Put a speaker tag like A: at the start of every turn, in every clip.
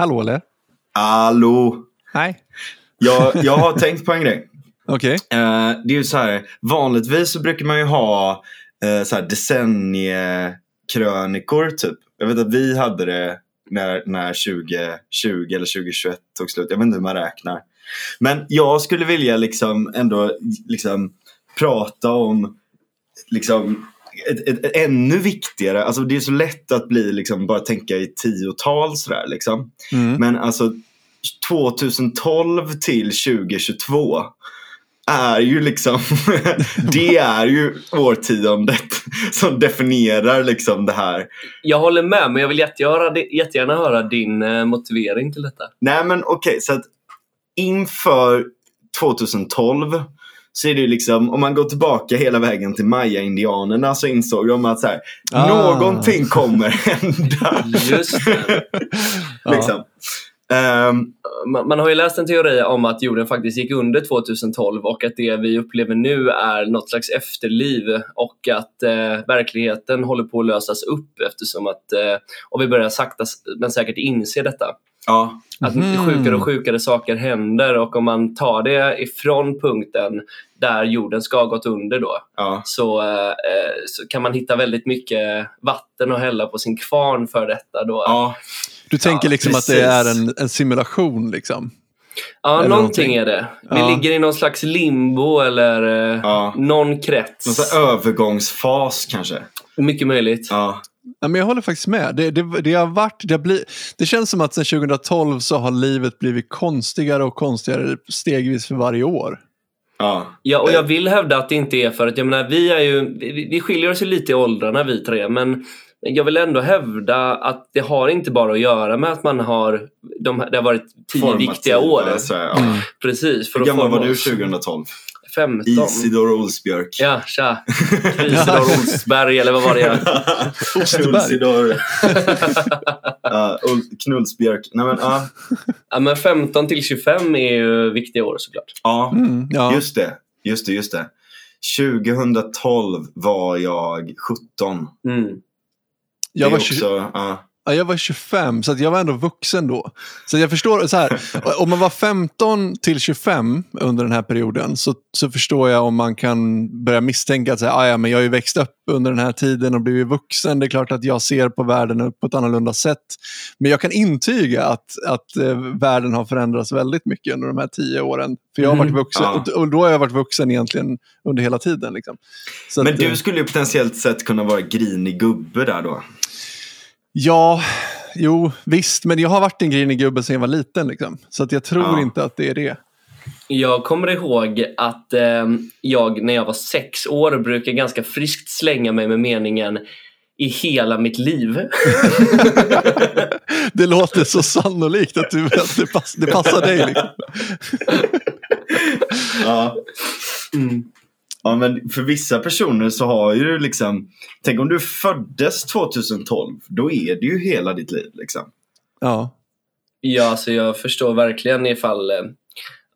A: Hallå eller?
B: Hallå!
A: Nej.
B: Jag, jag har tänkt på en grej.
A: Okej.
B: Eh, det är ju så här, vanligtvis så brukar man ju ha uh, så här decenniekrönikor typ. Jag vet att vi hade det när, när 2020 eller 2021 tog slut. Jag vet inte hur man räknar. Men jag skulle vilja liksom ändå liksom prata om liksom ett, ett, ett ännu viktigare, alltså det är så lätt att bli liksom bara tänka i tiotal sådär liksom.
A: Mm.
B: Men alltså 2012 till 2022 är ju liksom, det är ju årtiondet som definierar liksom det här.
C: Jag håller med, men jag vill jättegärna, jättegärna höra din eh, motivering till detta.
B: Nej men okej, så att inför 2012 så är det liksom, om man går tillbaka hela vägen till maya-indianerna så insåg de att så här,
A: Ah.
B: någonting kommer hända.
C: Just det.
B: liksom. Ehm,
C: Man, man har ju läst en teori om att jorden faktiskt gick under 2012 och att det vi upplever nu är något slags efterliv och att eh, verkligheten håller på att lösas upp eftersom att, eh, och vi börjar sakta men säkert inse detta.
B: ja,
C: Att
A: Mhm.
C: sjukare och sjukare saker händer och om man tar det ifrån punkten där jorden ska ha gått under då
B: ja.
C: så, eh, så kan man hitta väldigt mycket vatten att hälla på sin kvarn för detta då.
B: ja.
A: Du tänker
B: Ja,
A: liksom att det
B: precis.
A: är en, en simulation liksom?
C: Ja,
A: Eller
C: någonting
A: någonting.
C: är det. Vi
A: Ja.
C: ligger i någon slags limbo eller eh,
B: Ja.
C: någon krets.
B: Någon här övergångsfas kanske.
C: Mycket möjligt.
B: Ja.
A: Ja, men jag håller faktiskt med. Det, det, det, har varit, det, har bli, det känns som att sedan 2012 så har livet blivit konstigare och konstigare stegvis för varje år.
B: Ja.
C: Ja, och jag vill hävda att det inte är för att, jag menar, vi är ju, vi, vi skiljer oss ju lite i åldrarna vi tre, men jag vill ändå hävda att det har inte bara att göra med att man har, de, det har varit tio
B: Formativa,
C: viktiga år.
B: Så här, ja.
A: Mm.
C: Precis. För
B: Hur gammal var du
C: oss.
B: 2012?
C: 15.
B: Isidor Olsbjörk.
C: Ja, tja. Isidor Olsberg, eller vad var det? jag-
A: Osterberg.
B: Ulsidor. ja, Ul- Knullsbjörk. Nej, men, ja.
C: Ja, men 15 till 25 är ju viktiga år såklart.
B: ja,
A: Mm, ja.
B: just det. Just det, just det. 2012 var jag 17.
C: Mm.
A: Jag,
B: är
A: var
B: också,
A: 20,
B: ja.
A: Ja, jag var 25, så jag var ändå vuxen då. Så jag förstår, så här, om man var 15 till 25 under den här perioden så, så förstår jag om man kan börja misstänka att så här, "Ah, ja, men jag har ju växt upp under den här tiden och blivit vuxen. Det är klart att jag ser på världen på ett annorlunda sätt. Men jag kan intyga att, att eh, världen har förändrats väldigt mycket under de här tio åren. För jag har varit
C: Mhm.
A: vuxen,
B: Ja.
A: och, och då har jag varit vuxen egentligen under hela tiden. Liksom.
B: Men
A: att, eh,
B: du skulle ju potentiellt sett kunna vara grinig gubbe där då.
A: Ja, jo, visst. Men jag har varit en grinig gubbe sedan jag var liten. Liksom. Så att jag tror
B: Ja.
A: inte att det är det.
C: Jag kommer ihåg att eh, jag när jag var sex år brukade ganska friskt slänga mig med meningen i hela mitt liv.
A: det låter så sannolikt att, du, att det, pass, det passar dig. Liksom.
B: Ja.
C: Mm.
B: Ja, men för vissa personer så har ju du liksom, tänk om du föddes 2012, då är det ju hela ditt liv liksom.
A: Ja.
C: Ja, alltså jag förstår verkligen ifall eh,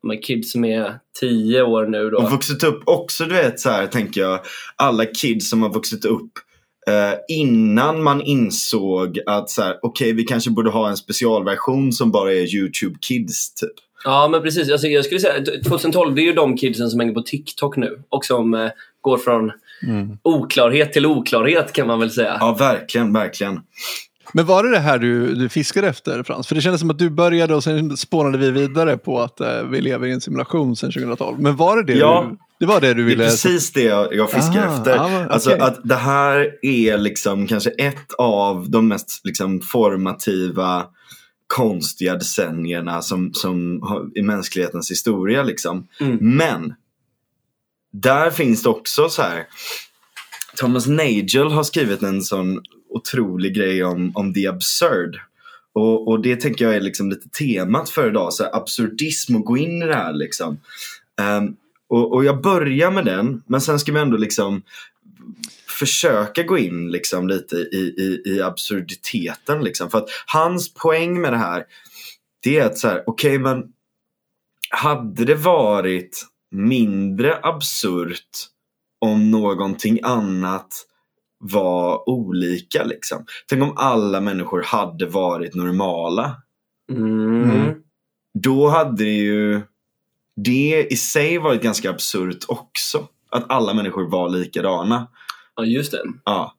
C: med kids som är tio år nu då.
B: Och vuxit upp också, du vet så här tänker jag, alla kids som har vuxit upp eh, innan man insåg att så här, okej vi kanske borde ha en specialversion som bara är YouTube Kids typ.
C: Ja, men precis. Alltså, jag skulle säga 2012, det är ju de kidsen som hänger på TikTok nu och som eh, går från
A: Mm.
C: oklarhet till oklarhet kan man väl säga.
B: Ja, verkligen, verkligen.
A: Men var det det här du, du fiskade efter Frans? För det kändes som att du började och sen spånade vi vidare på att eh, vi lever i en simulation sedan 2012. Men var det det
B: Ja.
A: du, det var det du
B: Det är
A: ville?
B: precis det jag, jag fiskar
A: Ah,
B: efter.
A: men
B: Alltså att det här är liksom kanske ett av de mest liksom formativa konstiga decennierna som, som har, i mänsklighetens historia. Liksom.
C: Mm.
B: Men där finns det också så här. Thomas Nagel har skrivit en sån otrolig grej om, om the absurd. Och, och det tänker jag är liksom lite temat för idag. Så här, absurdism och gå in i det här. Liksom. Ehm, och, och jag börjar med den, men sen ska vi ändå liksom försöka gå in liksom lite i, i, i absurditeten. Liksom. För att hans poäng med det här, det är att så här, okej men hade det varit mindre absurt om någonting annat var olika liksom. Tänk om alla människor hade varit normala.
C: Mm.
A: Mm.
B: Då hade det ju det i sig varit ganska absurt också. Att alla människor var likadana.
C: Ja, just det.
B: Ja.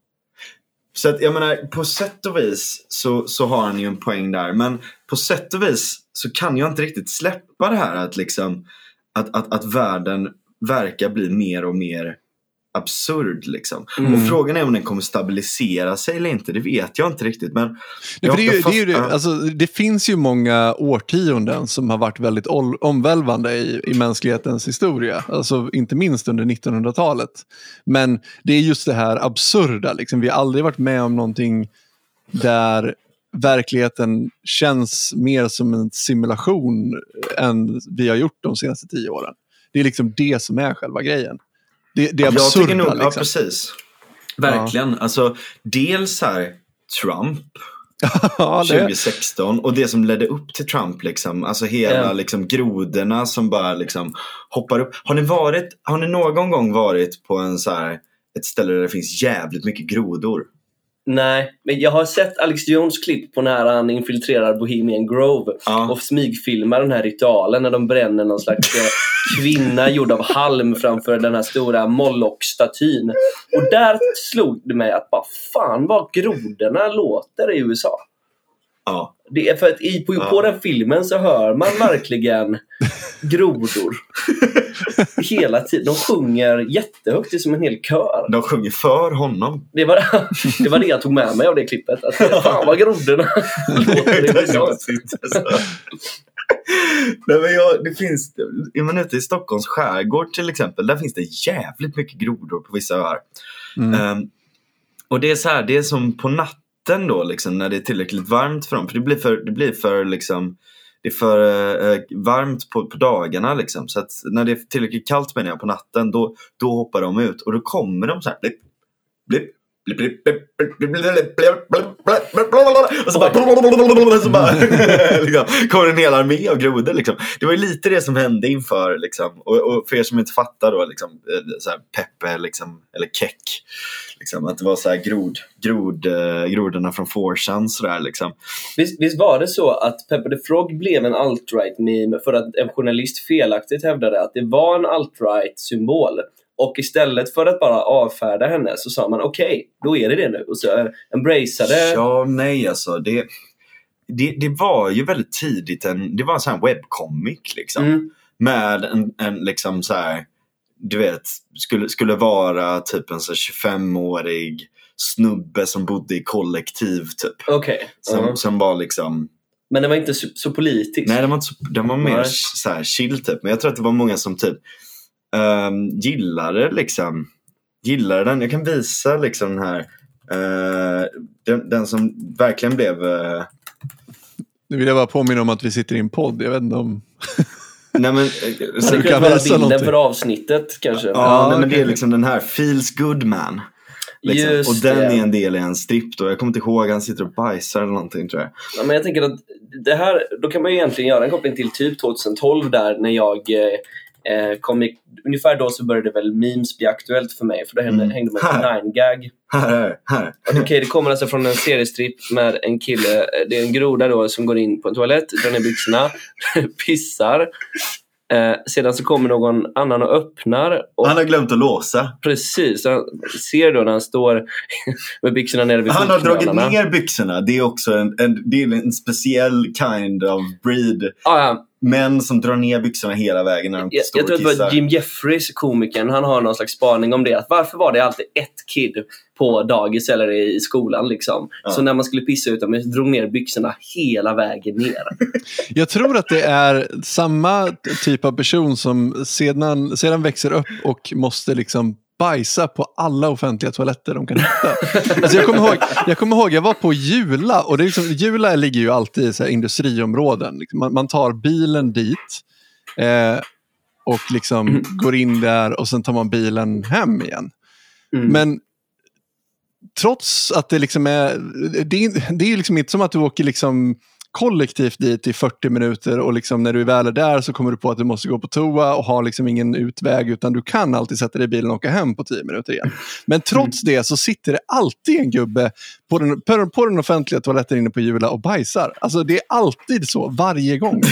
B: Så att jag menar, på sätt och vis så, så har han ju en poäng där. Men på sätt och vis så kan jag inte riktigt släppa det här att liksom att, att, att världen verkar bli mer och mer absurd liksom.
C: Mm.
B: Och frågan är om den kommer stabilisera sig eller inte, det vet jag inte riktigt. Men
A: Nej,
B: jag-
A: det, ju,
B: jag
A: det, ju,
B: fast-
A: alltså, det finns ju många årtionden som har varit väldigt omvälvande i, i mänsklighetens historia. Alltså, inte minst under 1900-talet. Men det är just det här absurda. Liksom. Vi har aldrig varit med om någonting där verkligheten känns mer som en simulation än vi har gjort de senaste tio åren. Det är liksom det som är själva grejen. Det, det är
B: jag
A: absurda.
B: tycker nog, ja
A: liksom.
B: precis. Verkligen. Alltså, dels här Trump
A: ja, det,
B: 2016 och det som ledde upp till Trump. Liksom. Alltså hela
C: Ja.
B: liksom, grodorna som bara liksom, hoppar upp. Har ni, varit, har ni någon gång varit på en så här, ett ställe där det finns jävligt mycket grodor?
C: Nej, men jag har sett Alex Jones klipp på när han infiltrerar Bohemian Grove
B: Ja.
C: och smygfilmar den här ritualen när de bränner någon slags eh, kvinna gjord av halm framför den här stora Moloch-statyn. Och där slog det mig att bara fan vad grodorna låter i USA.
B: Ja.
C: Det är för att i, på,
B: Ja.
C: på den filmen så hör man verkligen grodor. Hela tiden. De sjunger jättehögt, det är som en hel kör.
B: De sjunger för honom.
C: Det var, det var det jag tog med mig av det klippet. Att, fan vad grodorna låter
B: Det är. Nej, men jag, det finns, är man ute i Stockholms skärgård till exempel, där finns det jävligt mycket grodor på vissa öar.
A: Mm.
B: Ehm, och det är så här, det är som på natten då liksom, när det är tillräckligt varmt för dem. För det blir för, det blir för liksom, det är för eh, varmt på, på dagarna liksom. Så när det är tillräckligt kallt menar jag på natten, då, då hoppar de ut. Och då kommer de så här, blipp, blipp, och så bara... Så bara liksom, kommer en hel armé av grodor. Liksom. Det var ju lite det som hände inför. Liksom. Och, och för er som inte fattar då, liksom, eh, så här, Peppe liksom, eller Keck. Liksom, att det var så här grod, grod, eh, grodorna från Forsan. Liksom.
C: Visst, visst var det så att Peppe the Frog blev en alt-right meme för att en journalist felaktigt hävdade att det var en alt-right symbol och istället för att bara avfärda henne så sa man okej, då är det det nu. Och så eh, embraceade...
B: Ja, nej alltså. Det, det, det var ju väldigt tidigt en, det var en sån här webbcomic liksom.
C: Mm,
B: Med en, en liksom så här, du vet, skulle, skulle vara typ en så här 25-årig snubbe som bodde i kollektiv typ.
C: Okej.
B: Som,
C: Ja.
B: som var liksom,
C: Men den var inte så, så politisk.
B: nej den var, inte så, den var mer så här chill typ. Men jag tror att det var många som typ um, gillade liksom, gillade den. Jag kan visa liksom den här, eh, den, den som verkligen blev eh,
A: Nu vill jag bara påminna om att vi sitter i en podd. Jag vet inte om...
B: Nej men, eh, så,
A: du
C: kan
A: visa
C: bilden
A: någonting.
C: för avsnittet kanske.
B: ja,
A: Ja,
B: nej, men det är liksom den här Feels Good Man. Liksom.
C: Just
B: och den
C: det.
B: är en del i en strip då. Jag kommer inte ihåg, han sitter och bajsar eller någonting tror jag.
C: Ja, men jag tänker att det här, då kan man ju egentligen göra en koppling till typ 2012 där när jag eh, eh, kom i, ungefär då så började väl memes bli aktuellt för mig för då hängde,
B: Mm.
C: hängde man på 9gag.
B: Här, här, här.
C: Okej, det kommer alltså från en seriestrip med en kille, eh, det är en groda då som går in på en toalett, drar ner byxorna, pissar. Eh, sedan så kommer någon annan och öppnar. Och
B: Han har glömt att låsa.
C: Precis, han ser då när han står med byxorna nere vid
B: Han har dragit ner byxorna. Det är också en, en, det är en speciell kind of breed.
C: Ah, ja.
B: Män som drar ner byxorna hela vägen när de
C: Jag,
B: står
C: jag tror
B: och
C: att det var Jim Jeffries, komikern, han har någon slags spaning om det. Att varför var det alltid ett kid på dagis eller i skolan? Liksom?
B: Ja.
C: Så när man skulle pissa utomhus drog ner byxorna hela vägen ner.
A: Jag tror att det är samma typ av person som sedan, sedan växer upp och måste liksom bajsa på alla offentliga toaletter de kan hitta. Alltså jag, kommer ihåg, jag kommer ihåg, jag var på Jula och det är liksom, Jula ligger ju alltid i så här industriområden. Liksom Man, man tar bilen dit eh, och liksom
C: Mm.
A: går in där och sen tar man bilen hem igen.
C: Mm.
A: Men trots att det liksom är, det det är liksom inte som att du åker liksom kollektivt dit i 40 minuter och liksom när du väl är där så kommer du på att du måste gå på toa och har liksom ingen utväg utan du kan alltid sätta dig i bilen och åka hem på 10 minuter igen. Men trots det så sitter det alltid en gubbe på den, på, den offentliga toaletten inne på Jula och bajsar. Alltså det är alltid så, varje gång.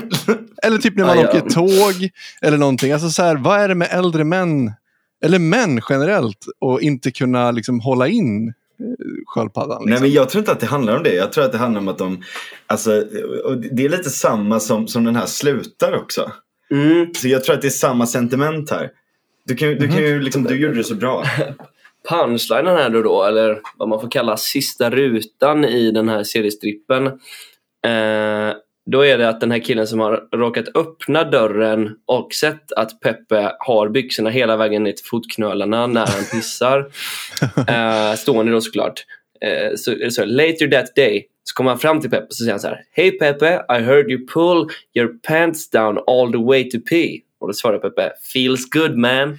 A: eller typ när man
C: ja.
A: åker tåg eller någonting. Alltså så här, vad är det med äldre män, eller män generellt, och inte kunna liksom hålla in eh, sköldpaddan? Liksom.
B: Nej men jag tror inte att det handlar om det. Jag tror att det handlar om att de, alltså, och det är lite samma som, som den här slutar också.
C: Mm.
B: Så jag tror att det är samma sentiment här. Du, kan, ju- du, kan ju liksom, du gjorde det så bra.
C: punchlinen här då, då, eller vad man får kalla sista rutan i den här seriestrippen. Eh, då är det att den här killen som har råkat öppna dörren och sett att Peppe har byxorna hela vägen ner till fotknölarna när han pissar. eh, stående då såklart. Eh, så, så later that day så kommer han fram till Peppe och så säger han så här. Hej Peppe, I heard you pull your pants down all the way to pee. Och då svarar Peppe. Feels good man.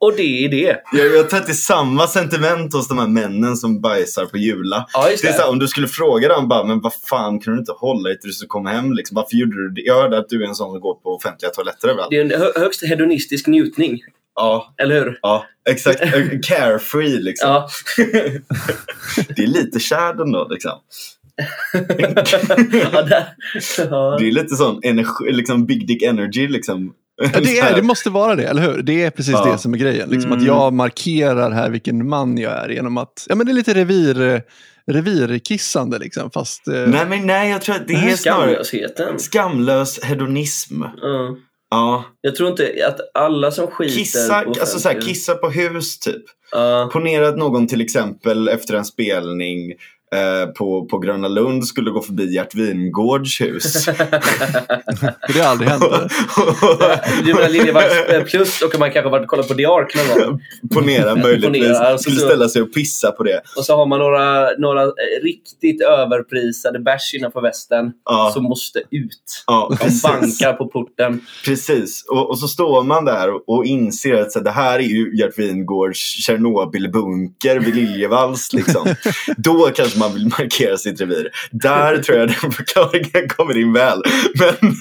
C: Och det är det.
B: Jag, jag tror att det är samma sentiment hos de här männen som bajsar på Jula.
C: Ja, just
B: Det är
C: det.
B: så här, om du skulle fråga dem bara, men vad fan kan du inte hålla dig tills du kommer hem? Liksom, varför gjorde du det? Jag hörde att du är en sån som går på offentliga toaletter överallt.
C: Det är en hö- högst hedonistisk njutning,
B: Ja,
C: eller hur?
B: ja, exakt. Carefree liksom.
C: Ja.
B: Det är lite kär ändå liksom.
C: Ja.
B: Det är lite sån energi, liksom big dick energy liksom.
A: Ja, det, är, det måste vara det, eller hur? Det är precis
B: Ja.
A: det som är grejen. Liksom, Att
C: Mm.
A: jag markerar här vilken man jag är genom att... Ja, men det är lite revir, revirkissande, liksom, fast... eh,
B: Nej men nej, jag tror att det är
C: Skamlösheten.
B: skamlös hedonism.
C: Ja.
B: Ja.
C: Jag tror inte att alla som skiter
B: Kissa,
C: på
B: alltså så här,
C: offentlig-
B: kissa på hus typ.
C: Ja.
B: Ponera att någon till exempel efter en spelning eh, på, på Gröna Lund skulle gå förbi Gert Wingårds hus.
A: Det har aldrig hänt.
C: Du menar Liljevagns eh, plus och man kanske varit och kollat på The Ark någon gång.
B: Ponera möjligtvis.
C: Ponera, alltså
B: skulle
C: så-
B: ställa sig och pissa på det.
C: Och så har man några, några eh, riktigt överprisade bärs innanför västen
B: Ja.
C: som måste ut.
B: Ja,
C: De bankar på porten.
B: Precis. Och, och så står man där och, och inser att så, det här är ju Gert Wingårds Tjernobylbunker vid Liljevalchs. Liksom. Då kanske man vill markera sitt revir. Där tror jag den förklaringen kommer in väl. Men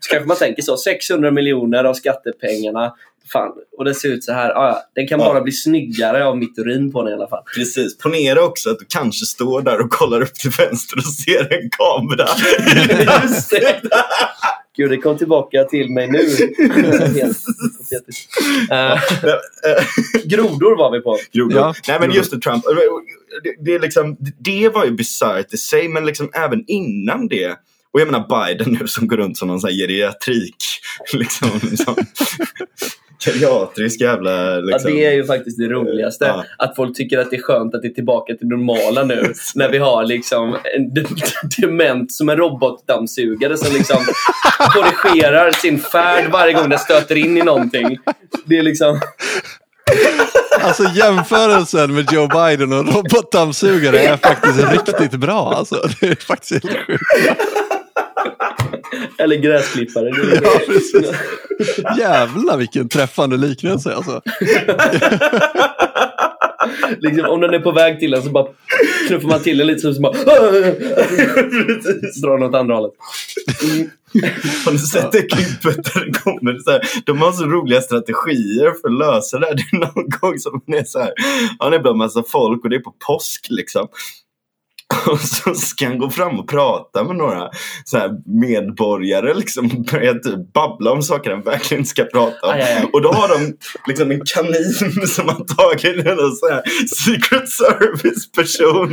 C: Så kanske man tänker så, 600 miljoner av skattepengarna. Fan, och det ser ut så här. Ah, ja, den kan
B: Ja.
C: bara bli snyggare av mitt urin på den i alla fall.
B: precis, ponera också att du kanske står där och kollar upp till vänster och ser en kamera.
C: Just det. Gud, det kom tillbaka till mig nu. Helt patetiskt. Eh, grodor var vi på.
B: Jo,
A: Ja.
B: Nej men just det, Trump. Det, det, är liksom, det var ju bisarrt i sig, men liksom även innan det. Och jag menar Biden nu som går runt som någon sån här geriatrik. Liksom, liksom, geriatrisk jävla...
C: Ja,
B: Liksom.
C: det är ju faktiskt det roligaste.
B: Ja.
C: Att folk tycker att det är skönt att det är tillbaka till normala nu. när vi har liksom en de- dement som en robotdammsugare som liksom korrigerar sin färd varje gång den stöter in i någonting. Det är liksom...
A: Alltså jämförelsen med Joe Biden och robotdammsugare är faktiskt riktigt bra. Alltså. Det är faktiskt helt sjukt.
C: Eller gräsklippare.
A: Ja, precis. Jävlar vilken träffande liknelse. Alltså.
C: liksom, om den är på väg till en så bara knuffar man till den lite så så bara... Drar den åt andra hållet.
B: Har ni sett det klippet där det kommer så här, De har så roliga strategier för att lösa det här. Det är någon gång som det är så här. Han är bland massa folk och det är på påsk liksom. Och så ska han gå fram och prata med några så här medborgare liksom börja typ babbla om saker han verkligen ska prata om.
C: Aj, aj, aj.
B: Och då har de liksom en kanin som har tagit en sån här Secret Service person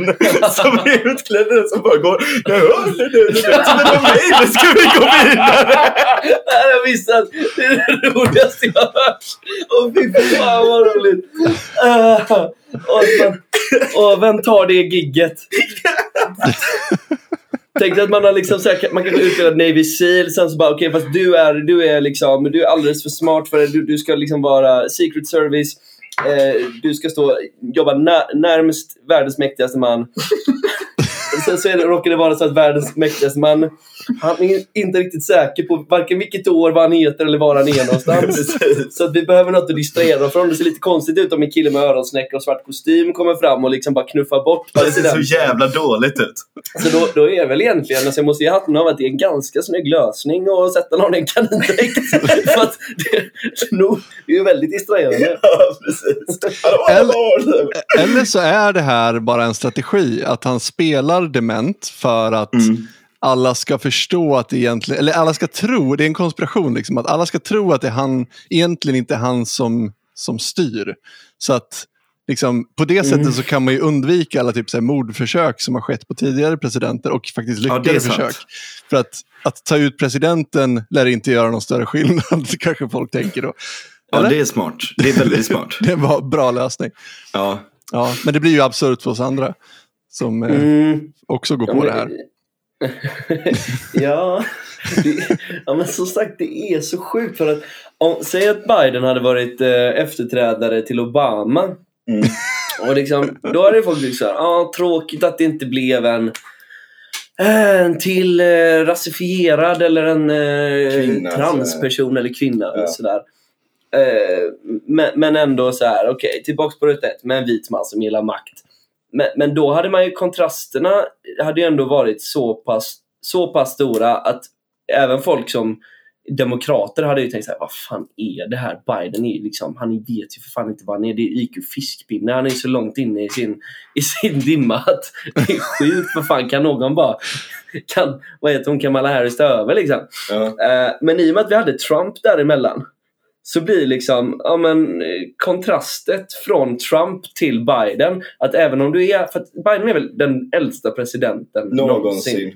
B: som är utklädd som bara går Jag hörde det, det mig, nu ska vi gå vidare.
C: Det här har jag missat. Det är det roligaste jag har hört. Åh fy fan vad roligt. Uh, och, man, och vem tar det gigget? Tänk dig att man har liksom så här, man kanske utbildat Navy Seal, sen så bara okej fast du är, du är liksom, du är alldeles för smart för det. Du, du ska liksom vara Secret Service. Eh, du ska stå, jobba närmst världens mäktigaste man sen så är det, råkar det vara så att världens mäktigaste man, han är inte riktigt säker på varken vilket år, vad han heter eller var han är någonstans. så att vi behöver något att distrahera från. Det ser lite konstigt ut om en kille med öronsnäcka och svart kostym kommer fram och liksom bara knuffar bort
B: Det ser så jävla dåligt ut.
C: Så då, då är det väl egentligen, alltså jag måste ge hatten av att det är en ganska snygg lösning att sätta någon i en kanindräkt. För att det, det är ju väldigt distraherande.
B: Ja, precis. Hallå.
A: Eller så är det här bara en strategi, att han spelar dement för att
B: Mm.
A: alla ska förstå att det egentligen, eller alla ska tro, det är en konspiration, liksom, att alla ska tro att det är han, egentligen inte han som, som styr. Så att liksom, på det sättet
B: Mm.
A: så kan man ju undvika alla typ, så här, mordförsök som har skett på tidigare presidenter och faktiskt
B: Ja,
A: lyckade
B: sant.
A: försök. För att, att ta ut presidenten lär inte göra någon större skillnad, kanske folk tänker då.
B: Ja,
A: Eller?
B: det är smart. Det är väldigt smart.
A: Det var en bra lösning.
B: Ja.
A: Ja, men det blir ju absurt för oss andra som eh,
C: Mm.
A: också går
C: Ja,
A: på
C: men-
A: det här.
C: ja, det, ja, men som sagt det är så sjukt för att om, säg att Biden hade varit eh, efterträdare till Obama
B: Mm.
C: och liksom, då hade folk tyckt såhär, ah, tråkigt att det inte blev en en till eh, rasifierad eller en eh,
B: Kvinna,
C: transperson eller kvinna.
B: Ja.
C: Sådär. Eh, men, men ändå så här, okej, tillbaks på ruta ett med en vit man som gillar makt. Men, men då hade man ju kontrasterna hade ju ändå varit så pass, så pass stora att även folk som demokrater hade ju tänkt så här, vad fan är det här? Biden är ju liksom, han vet ju för fan inte vad han är. Det är IQ fiskpinne. Han är så långt inne i sin, i sin dimma att det är sjukt. Vad fan kan någon bara, kan, vad heter hon, Kamala Harris ta över liksom?
B: Ja.
C: Eh, men i och med att vi hade Trump däremellan så blir liksom ja, men, eh, kontrastet från Trump till Biden att även om du är, för att Biden är väl den äldsta presidenten
B: Någonsin.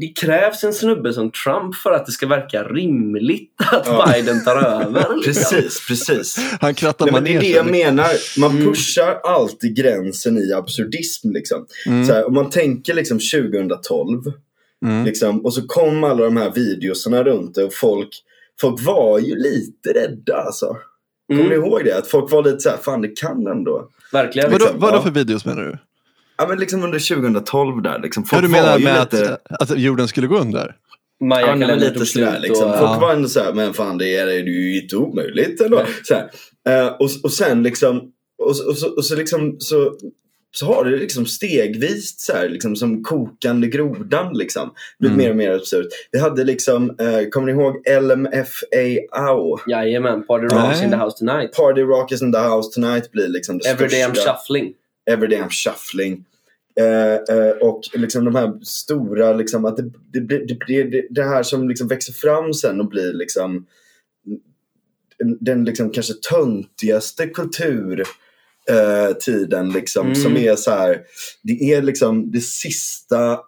C: Det krävs en snubbe som Trump för att det ska verka rimligt att
B: Ja.
C: Biden tar över. liksom.
B: Precis, precis.
A: Han krattar
B: Nej, men det är det jag menar. Man
C: Mm.
B: pushar alltid gränsen i absurdism. Liksom.
A: Mm.
B: Så här, om man tänker liksom 2012
A: Mm.
B: liksom, och så kom alla de här videosarna runt det och folk, folk var ju lite rädda. Alltså. Kommer
C: Mm,
B: ni ihåg det? Att folk var lite så här, fan det kan ändå.
C: verkligen.
B: Liksom,
A: vadå
B: ja.
A: för videos menar du?
B: Ja men liksom under 2012 där. Liksom, folk
A: Ja, du
B: var
A: menar
B: ju
A: med
B: lite...
A: att, att jorden skulle gå under?
C: Maja
B: Ja, men lite sådär liksom.
C: och-
B: Folk
A: Ja.
B: var ändå såhär, men fan det är, det är ju inte omöjligt ändå. Så här. Eh, och, och sen liksom, och, så- och, så, och så liksom så, så har det liksom stegvis så här, liksom som kokande grodan liksom. Blivit
A: Mm.
B: mer och mer absurt. Vi hade liksom, eh, kommer ni ihåg LMFAO?
C: Jajamän, Party Rocks
A: Nej.
C: in the house tonight.
B: Party Rock is in the house tonight blir liksom det
C: Everyday I'm
B: största.
C: shuffling.
B: Everyday I'm shuffling. Eh, eh, och liksom de här stora, liksom, att det, det, det, det, det, här som liksom växer fram sen och blir liksom den- den liksom kanske töntigaste kultur eh, tiden liksom
C: Mm.
B: som är så här det är liksom det sista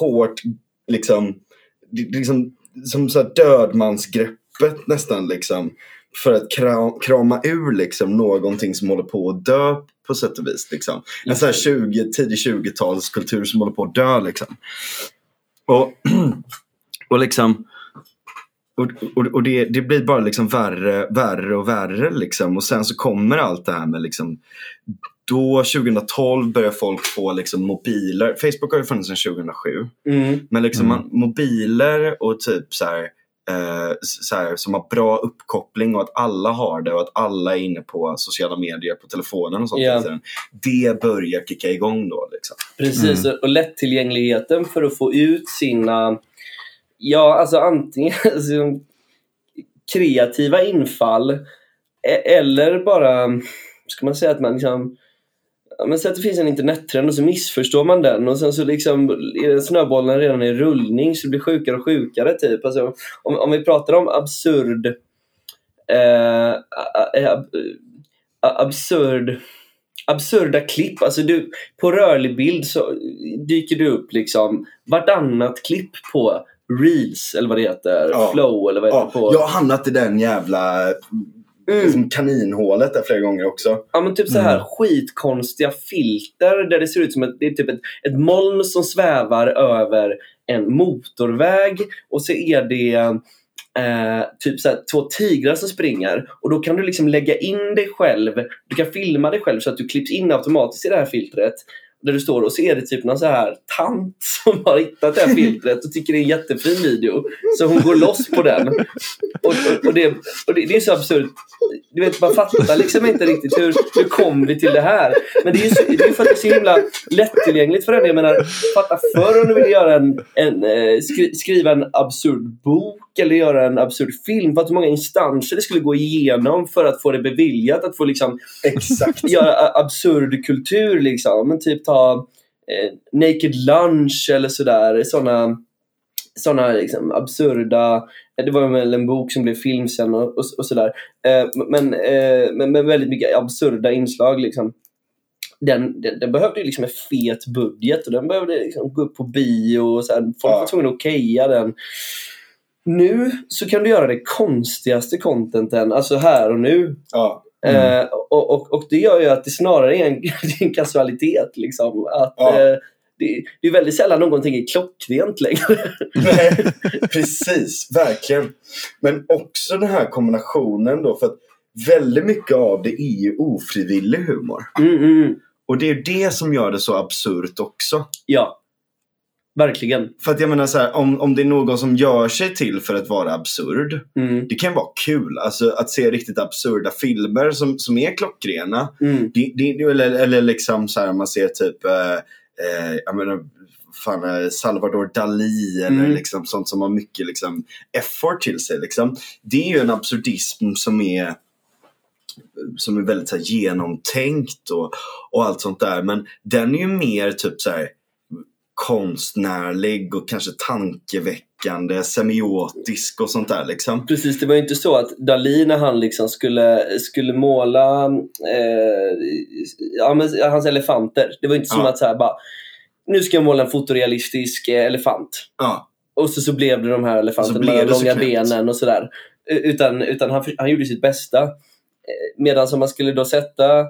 B: hårt liksom, det, liksom som så dödmansgreppet nästan liksom för att kra, krama ur liksom någonting som håller på att dö på sätt och vis. Liksom. En sån här 20, tidig 20-talskultur som håller på att dö. Liksom. Och, och liksom och, och, och det, det blir bara liksom värre, värre och värre. Liksom. Och sen så kommer allt det här med liksom, då 2012 börjar folk få liksom mobiler. Facebook har ju funnits sedan 2007.
C: Mm.
B: Men liksom
A: Mm.
B: man, mobiler och typ så här, eh, så här, som har bra uppkoppling och att alla har det och att alla är inne på sociala medier på telefonen och sånt. Tiden. Det börjar kicka igång då. Liksom.
C: Precis, och lättillgängligheten för att få ut sina, ja alltså antingen alltså, kreativa infall e- eller bara, ska man säga att man liksom Ja, men säg att det finns en internettrend och så missförstår man den och sen så liksom är snöbollen redan i rullning så det blir sjukare och sjukare typ. Alltså, om, om vi pratar om absurd eh, eh ab, absurd absurda klipp. Alltså du, på rörlig bild så dyker det upp liksom vartannat klipp på Reels eller vad det heter.
B: Ja.
C: Flow eller vad det
B: Ja,
C: heter på.
B: jag har hamnat i den jävla
C: Mm.
B: liksom kaninhålet där flera gånger också.
C: Ja men typ så här skitkonstiga filter där det ser ut som ett, det är typ ett, ett moln som svävar över en motorväg och så är det eh, typ så här, två tigrar som springer och då kan du liksom lägga in dig själv, du kan filma dig själv så att du klipps in automatiskt i det här filtret Där du står och så är det typ någon så här tant som har hittat det här filtret och tycker det är en jättefin video. Så hon går loss på den. Och, och, och, det, och det, det är så absurt. Du vet, man fattar liksom inte riktigt hur, hur kom vi till det här? Men det är ju så, det är för att det är så himla lättillgängligt för en. Jag menar, fatta förr om du ville göra en, en eh, skri, skriva en absurd bok eller göra en absurd film. För att hur många instanser det skulle gå igenom för att få det beviljat. Att få liksom
B: Exakt.
C: göra absurd kultur liksom. Men typ ta eh, Naked Lunch eller sådär. Sådana såna liksom absurda... Det var väl en bok som blev film sen och, och, och sådär. Eh, men, eh, men med väldigt mycket absurda inslag liksom. Den, den, den behövde ju liksom en fet budget och den behövde liksom gå upp på bio och så här. Folk
B: Ja.
C: var tvungna att okeja den. Nu så kan du göra det konstigaste contenten, alltså här och nu.
B: Ja.
C: Eh, och, och, och det gör ju att det snarare är en, en kasualitet. Liksom. Att,
B: Ja.
C: eh, det, det är väldigt sällan någonting är klockrent längre.
B: Nej, precis, verkligen. Men också den här kombinationen då, för att väldigt mycket av det är ju ofrivillig humor.
C: Mm, mm,
B: Och det är det som gör det så absurt också.
C: ja, verkligen.
B: För att jag menar så här, om, om det är någon som gör sig till för att vara absurd.
C: Mm,
B: Det kan vara kul, alltså att se riktigt absurda filmer som, som är klockrena.
C: mm,
B: Det, det, eller, eller liksom så här, man ser typ, eh, eh, jag menar, fan, eh, Salvador Dalí eller
C: Mm.
B: liksom sånt som har mycket liksom, effort till sig. Liksom. Det är ju en absurdism som är som är väldigt så här, genomtänkt och, och allt sånt där. Men den är ju mer typ så här konstnärlig och kanske tankeväckande, semiotisk och sånt där liksom.
C: precis, det var ju inte så att Dalí när han liksom skulle, skulle måla eh, ja, men, hans elefanter. Det var inte som
B: Ja.
C: att så här, bara, nu ska jag måla en fotorealistisk eh, elefant.
B: Ja,
C: Och så, så blev det de här elefanterna med de långa benen och sådär. Eh, Utan, utan han, han gjorde sitt bästa. Medan om man skulle då sätta,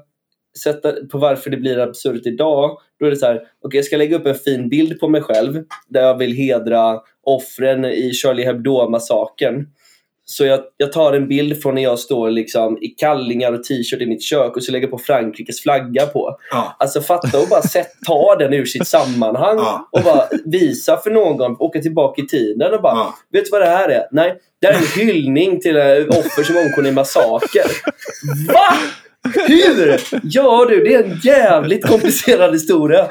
C: sätta på varför det blir absurt idag, då är det så här, okej jag ska lägga upp en fin bild på mig själv där jag vill hedra offren i Charlie Hebdo-massakern. Så jag, jag tar en bild från när jag står liksom i kallingar och t-shirt i mitt kök och så lägger på Frankrikes flagga på.
B: ja,
C: Alltså fatta och bara sätt, ta den ur sitt sammanhang
B: Ja.
C: och bara visa för någon, åka tillbaka i tiden och bara
B: ja.
C: Vet du vad det här är? Nej, det här är en hyllning till eh, offer som omkom i massaker. Va? Hur? Ja du, det är en jävligt komplicerad historia.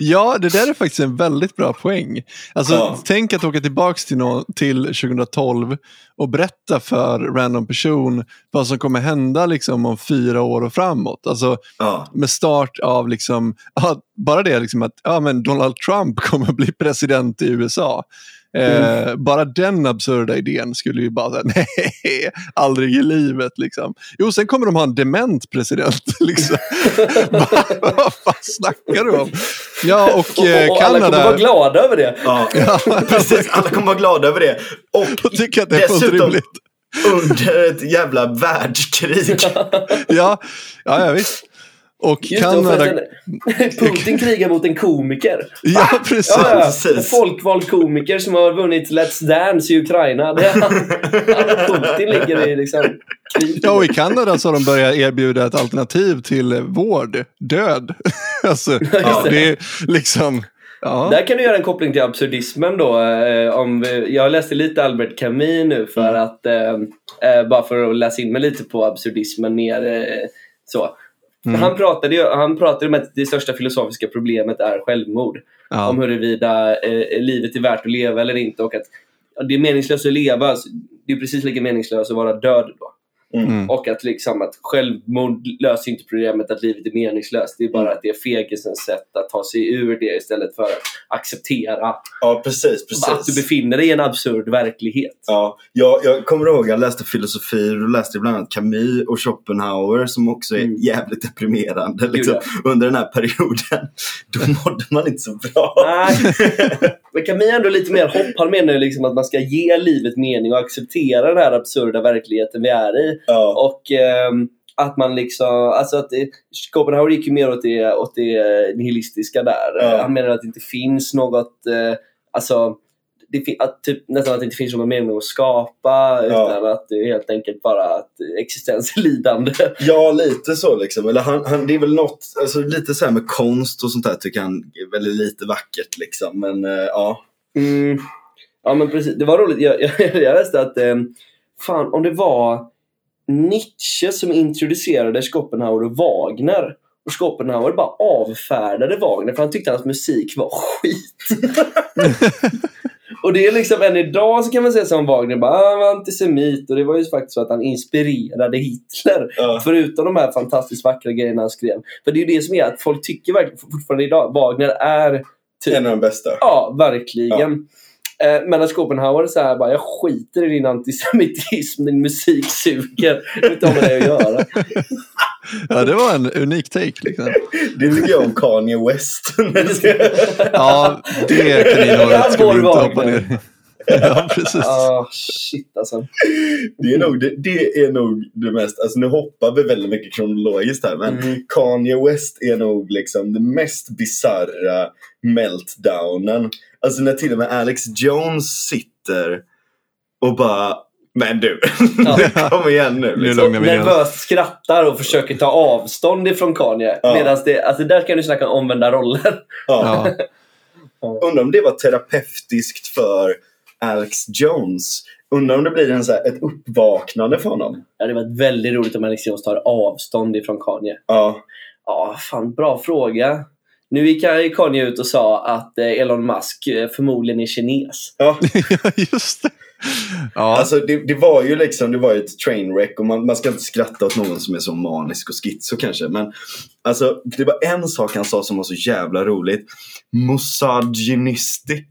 A: Ja, det där är faktiskt en väldigt bra poäng. Alltså,
B: Ja.
A: Tänk att åka tillbaka till, nå- till 2012 och berätta för random person vad som kommer hända liksom, om fyra år och framåt. Alltså,
B: ja.
A: med start av liksom, bara det liksom att ja, men Donald Trump kommer bli president i USA. Eh, bara den absurda idén skulle ju bara säga, nej, aldrig i livet. Liksom. Jo, sen kommer de ha en dement president. Liksom. Va- Vad fan snackar du om? Ja, och,
C: Och,
A: eh,
C: och alla kommer
A: Kanada.
C: vara glada över det.
B: ja. Precis, alla kommer vara glada över det. Och
A: och tycker att det är fullt
B: dessutom
A: rimligt.
B: under ett jävla världskrig.
A: Ja, ja, ja visst. Och
C: Just
A: Kanada...
C: Putin krigar mot en komiker.
A: Ja, precis.
C: Ja, ja.
B: precis.
C: En folkvald komiker som har vunnit Let's Dance i Ukraina. Det är han, han Putin ligger i liksom.
A: Ja, och i Kanada så har de börjat erbjuda ett alternativ till vård, död. alltså, ja, det är liksom... Ja.
C: Där kan du göra en koppling till absurdismen då. Eh, om, jag läste lite Albert Camus nu för
B: Mm.
C: att eh, eh, bara för att läsa in mig lite på absurdismen mer eh, så.
A: Mm.
C: Han pratade ju han pratade om att det största filosofiska problemet är självmord.
A: Ja.
C: Om huruvida eh, livet är värt att leva eller inte och att det är meningslöst att leva. Det är precis lika meningslöst att vara död då.
A: Mm.
C: Och att, liksom, att självmord löser inte problemet att livet är meningslöst. Det är bara att det är fegisens sätt att ta sig ur det istället för att acceptera
B: Ja, precis. precis.
C: att du befinner dig i en absurd verklighet.
B: Ja, jag, jag kommer ihåg jag läste filosofi och läste bland annat Camus och Schopenhauer som också är
C: Mm.
B: jävligt deprimerande liksom, under den här perioden. Då mådde man inte så bra.
C: Nej. Men Camus är ändå lite mer hopp. Han menar ju liksom att man ska ge livet mening och acceptera den här absurda verkligheten vi är i.
B: Ja,
C: Och ehm, att man liksom, alltså att det, Schopenhauer gick ju mer åt det, åt det nihilistiska där.
B: Ja.
C: Han menar att det inte finns något, eh, alltså det, att, typ, nästan att det inte finns någon mening att skapa utan att det är helt enkelt bara att existens är lidande.
B: Ja, lite så liksom. Eller han, han, det är väl något, alltså lite så här med konst och sånt där tycker han är väldigt lite vackert liksom. Men eh, ja.
C: Mm. Ja men precis, det var roligt. Jag, jag, jag läste att eh, fan om det var Nietzsche som introducerade Schopenhauer och Wagner. Och Schopenhauer bara avfärdade Wagner för han tyckte hans musik var skit. och det är liksom än idag så kan man säga som Wagner bara ah, han var antisemit och det var ju faktiskt så att han inspirerade Hitler.
B: Ja.
C: Förutom de här fantastiskt vackra grejerna han skrev. För det är ju det som är att folk tycker verkligen fortfarande idag Wagner är typ
B: En av de bästa.
C: Ja, verkligen. Eh, Men att Schopenhauer så här bara, jag skiter i din antisemitism, din musik suger. Inte ha med det att göra.
A: Ja, det var en unik take. Liksom.
B: Det tycker jag om Kanye West.
A: Ja, det kan ni ska vi inte hoppa ner. Ja, precis.
C: Ah, shit alltså.
B: Det är, nog, det, det är nog det mest, alltså nu hoppar vi väldigt mycket kronologiskt här men
C: Mm.
B: Kanye West är nog liksom den mest bizarra meltdownen. Alltså när till och med Alex Jones sitter och bara men du,
C: Ja.
B: kom igen nu.
A: Nu
B: Liksom.
A: oss.
C: Nervöst skrattar och försöker ta avstånd ifrån Kanye.
B: Ja.
C: Medan det, alltså där kan du snacka om omvända roller.
B: Ja.
A: Ja.
B: Undrar om det var terapeutiskt för Alex Jones. Undrar om det blir en så här, ett uppvaknande för honom.
C: Ja, det var väldigt roligt om Alex Jones tar avstånd ifrån Kanye.
B: Ja,
C: Ja, fan bra fråga. Nu gick Kanye ut och sa att eh, Elon Musk eh, förmodligen är kines.
B: ja.
A: Just det. Ja,
B: Alltså det, det var ju liksom, det var ju ett trainwreck och man, man ska inte skratta åt någon som är så manisk och schizo kanske. Men alltså det var en sak han sa som var så jävla roligt. Misogynistic.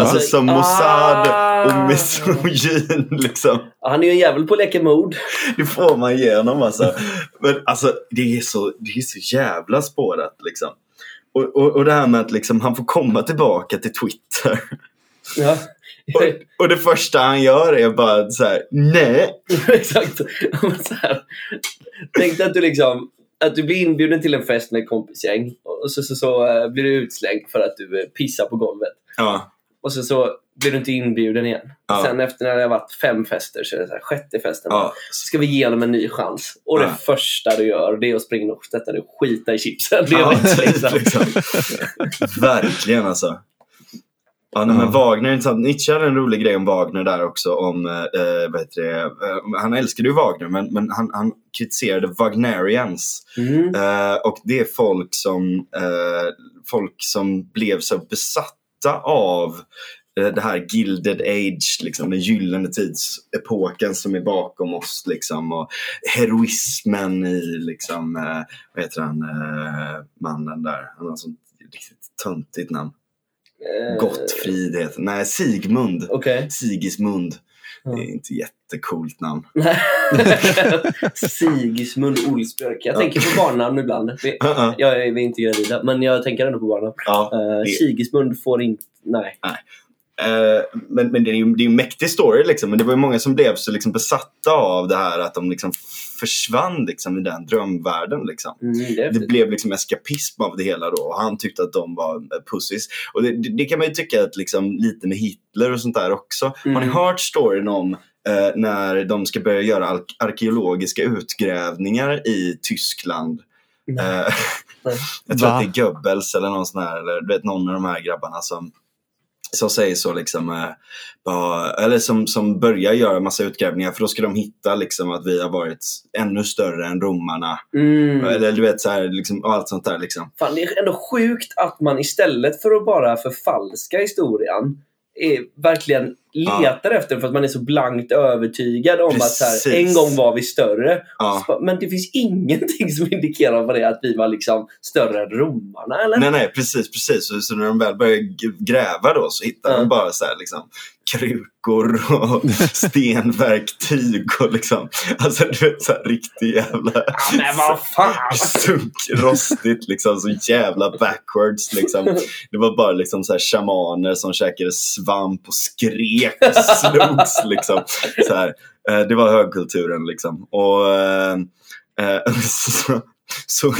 B: Alltså
A: Va?
B: som Mossad
C: Ah.
B: och misogyn liksom.
C: Han är ju en jävel på att leka mod.
B: Det får man igenom alltså. Men alltså det är så, det är så jävla spårat liksom. Och, och, och det här med att liksom, han får komma tillbaka till Twitter.
C: Ja.
B: Och, och det första han gör är bara så här: nej.
C: Exakt. Så här, Tänk dig att du liksom att du blir inbjuden till en fest med kompisgäng och så, så, så eh, blir du utslängd för att du eh, pissar på golvet.
B: Ja,
C: Och så, så blir du inte inbjuden igen.
B: Ja.
C: Sen efter när det har varit fem fester så är det så här, sjätte festen.
B: ja.
C: Så ska vi ge honom en ny chans. Och
B: Ja.
C: det första du gör det är att springa och sätta dig och skita i chipsen. Det är
B: Ja,
C: liksom.
B: liksom. Verkligen alltså. Ja, nej, men. Wagner är intressant. Nietzsche hade en rolig grej om Wagner där också. Om, eh, vad heter det? Eh, han älskade ju Wagner men, men han, han kritiserade Wagnerians.
C: Mm.
B: Eh, och det är folk som, eh, folk som blev så besatta av eh, det här Gilded Age, liksom, den gyllene tidsepoken som är bakom oss. Liksom, och heroismen i, liksom, eh, vad heter han, eh, mannen där? Han har sånt riktigt töntigt namn.
C: Eh,
B: Gottfrid heter Nej, Sigmund.
C: Okej.
B: Sigismund. Det är inte jättecoolt namn.
C: Sigismund Olsbjörk. Jag tänker på barnnamn ibland. Vi-
B: Uh-uh.
C: Jag är vi är inte gravida, men jag tänker ändå på barnnamn.
B: Ja.
C: Uh,
B: det-
C: Sigismund får inte... Nej.
B: Eh, men, men det är ju det är ju en mäktig story liksom. Men det var ju många som blev så liksom besatta av det här att de liksom försvann liksom i den drömvärlden. Liksom.
C: Mm, det
B: Det blev liksom eskapism av det hela då och han tyckte att de var eh, pussies. Och det, det, det kan man ju tycka att liksom, lite med Hitler och sånt där också. Har ni
C: Mm.
B: hört storyn om eh, när de ska börja göra ar- arkeologiska utgrävningar i Tyskland?
C: Nej.
B: Eh, jag tror
A: Va?
B: att det är Goebbels eller någon sån här, eller du vet någon av de här grabbarna som som säger så liksom, eh, bara, eller som, som börjar göra massa utgrävningar för då ska de hitta liksom att vi har varit ännu större än romarna.
C: Mm.
B: Eller du vet så här, liksom, allt sånt där liksom.
C: Fan, det är ändå sjukt att man istället för att bara förfalska historien verkligen letar efter den för att man är så blankt övertygad om att så här,
B: Precis.
C: en gång var vi större.
B: Ja.
C: Så Men det finns ingenting som indikerar vad det att vi var liksom större än romarna, eller?
B: Nej, nej, precis, precis. Så, så när de väl börjar gräva då så hittar
C: Ja.
B: de bara så här, liksom, krukor och stenverktyg och liksom, alltså du vet så här riktig jävla
C: Ja, men vad fan!
B: sunkrostigt liksom, så jävla backwards liksom. Det var bara liksom så här shamaner som käkade svamp och skrek och slogs liksom. Så här, eh, det var högkulturen liksom. Och, eh, eh, så, Så,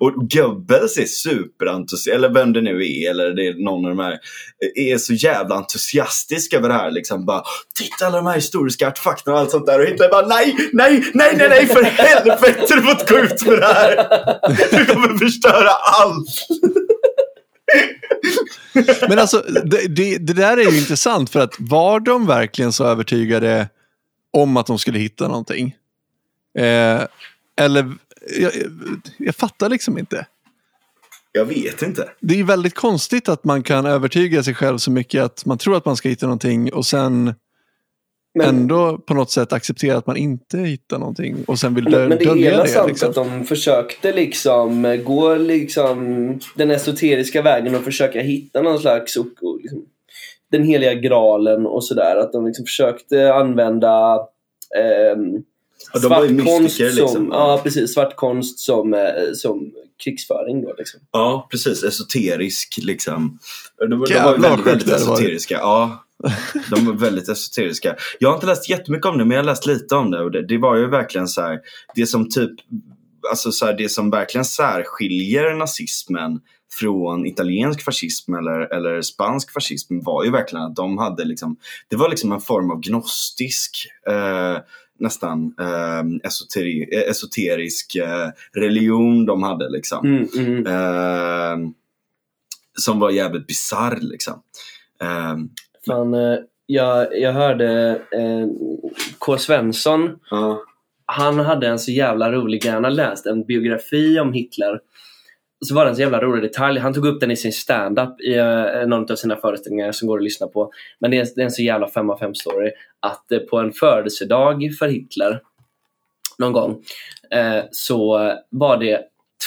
B: och Goebbels är superentusiastisk, eller vem det nu är, eller det är någon av de här, eh, är så jävla entusiastisk över det här. Liksom bara, titta alla de här historiska artefakterna och allt sånt där. Och Hitler bara, nej, nej, nej, nej, nej, för helvete, du får inte gå ut med det här. Du kommer förstöra allt.
A: Men alltså, det, det, det där är ju intressant för att var de verkligen så övertygade om att de skulle hitta någonting? Eh, eller, jag, jag fattar liksom inte.
B: Jag vet inte.
A: Det är väldigt konstigt att man kan övertyga sig själv så mycket att man tror att man ska hitta någonting och sen
C: Men,
A: ändå på något sätt acceptera att man inte hittar någonting och sen vill dö-
C: men, men det är
A: dölja det.
C: sant
A: liksom.
C: att de försökte liksom eh, gå liksom den esoteriska vägen och försöka hitta någon slags och, och liksom, den heliga graalen och sådär. Att de liksom försökte använda ehm,
B: Ja, de var ju
C: svart konst
B: mystiker, liksom.
C: som, ja, precis, svart konst som, eh, som krigsföring. Då, liksom.
B: Ja, precis. Esoterisk liksom. De, de var väldigt, väldigt esoteriska. Ja, de var väldigt esoteriska. Jag har inte läst jättemycket om det, men jag har läst lite om det. Och det, det var ju verkligen så här, det som typ, alltså så här, det som verkligen särskiljer nazismen från italiensk fascism eller, eller spansk fascism var ju verkligen att de hade liksom, det var liksom en form av gnostisk eh, nästan eh, esoteri, esoterisk eh, religion de hade liksom.
C: Mm, mm.
B: Eh, som var jävligt bisarr liksom. Eh,
C: Fan, eh, jag, jag hörde eh, K. Svensson
B: ja.
C: han hade en så jävla rolig grej. Han hade läst en biografi om Hitler. Så var det en så jävla rolig detalj. Han tog upp den i sin stand-up i uh, någon av sina föreställningar som går att lyssna på. Men det är, det är en så jävla 5 av 5 story. Att eh, på en födelsedag för Hitler någon gång eh, så var det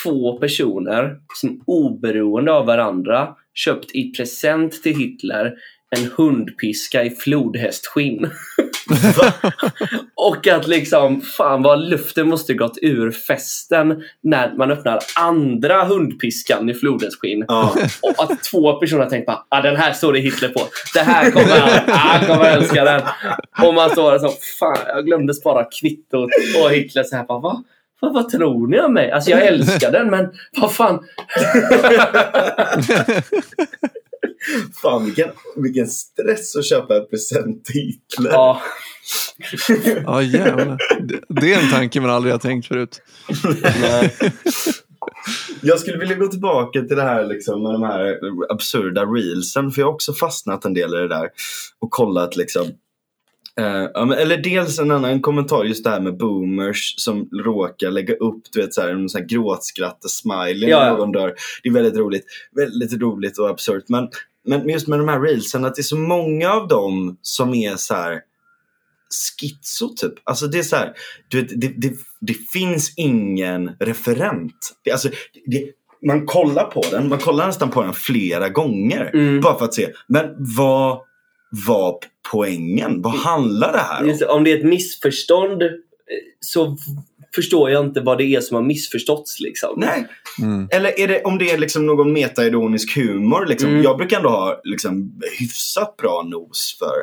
C: två personer som oberoende av varandra köpt i present till Hitler en hundpiska i flodhästskinn. Och att liksom, fan vad luften måste gått ur festen när man öppnar andra hundpiskan i flodhästskinn.
B: Ja.
C: Och att två personer har tänkt bara, ah, den här står det Hitler på. Det här kommer han, han kommer älska den. Och man står där så, fan jag glömde spara kvittot. Och Hitler så här bara, va? Vad, vad tror ni om mig? Alltså jag älskar den men vad fan.
B: Fan vilken, vilken stress att köpa en present till Hitler.
C: Ja,
A: Ja, jävlar. Det, det är en tanke man aldrig har tänkt förut.
C: nej.
B: Jag skulle vilja gå tillbaka till det här liksom, med de här absurda reelsen. För jag har också fastnat en del i det där. Och kollat liksom. Men- eller dels en annan kommentar, just det här med boomers som råkar lägga upp du vet, så här, en sån här gråtskrattar-smiley
C: Ja,
B: när någon dör. Det är väldigt roligt. Väldigt roligt och absurt. Men, men just med de här reelsen, att det är så många av dem som är så här schizo typ. Alltså det är så här, du vet, det, det, det finns ingen referent. Det, alltså, det, man kollar på den, man kollar nästan på den flera gånger.
C: Mm.
B: Bara för att se, men vad var poängen? Vad handlar det här om?
C: Just Om det är ett missförstånd eh, så förstår jag inte vad det är som har missförståtts. Liksom.
B: Nej,
A: Mm.
B: eller är det, om det är liksom någon metaironisk humor. Liksom.
C: Mm.
B: Jag brukar ändå ha liksom, hyfsat bra nos för,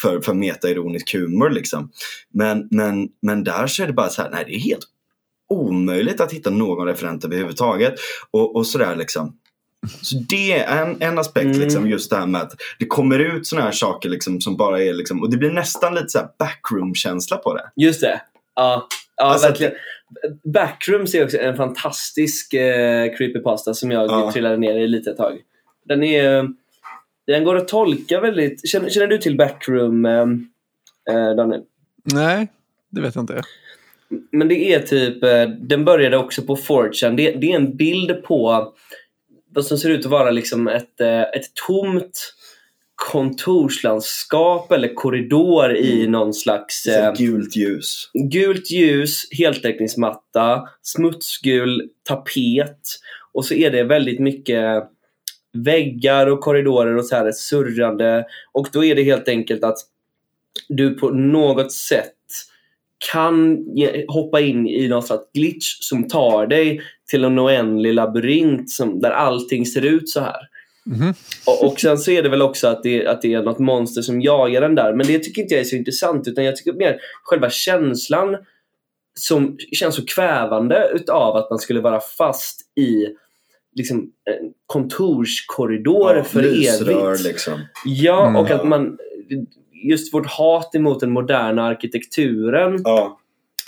B: för, för metaironisk humor. Liksom. Men, men, men där så är det bara så här, nej det är helt omöjligt att hitta någon referent överhuvudtaget. Och, och sådär liksom. Så det är en, en aspekt,
C: Mm.
B: liksom, just det här med att det kommer ut sådana här saker liksom, som bara är liksom, och det blir nästan lite så backroom-känsla på det.
C: Just det. Ja, ja
B: Alltså att-
C: verkligen. Backrooms är också en fantastisk eh, creepypasta som jag
B: Ja.
C: trillade ner i lite ett tag. Den är... Den går att tolka väldigt... Känner, känner du till Backroom, eh, eh, Daniel?
A: Nej, det vet jag inte.
C: Men det är typ, eh, den började också på 4chan. Det, det är en bild på vad som ser ut att vara liksom ett, eh, ett tomt kontorslandskap eller korridor i någon slags eh,
B: gult ljus.
C: gult ljus, heltäckningsmatta, smutsgul tapet och så är det väldigt mycket väggar och korridorer och så här surrande och då är det helt enkelt att du på något sätt kan ge, hoppa in i någon slags glitch som tar dig till en oändlig labyrint som, där allting ser ut så här.
A: Mhm.
C: Och, och sen så är det väl också att det, att det är något monster som jagar den där. Men det tycker inte jag är så intressant utan jag tycker mer själva känslan som känns så kvävande utav att man skulle vara fast i liksom, en kontorskorridor
B: Ja,
C: för
B: lysrör,
C: evigt.
B: liksom.
C: Ja,
A: Mm.
C: och att man just vårt hat emot den moderna arkitekturen
B: Ja,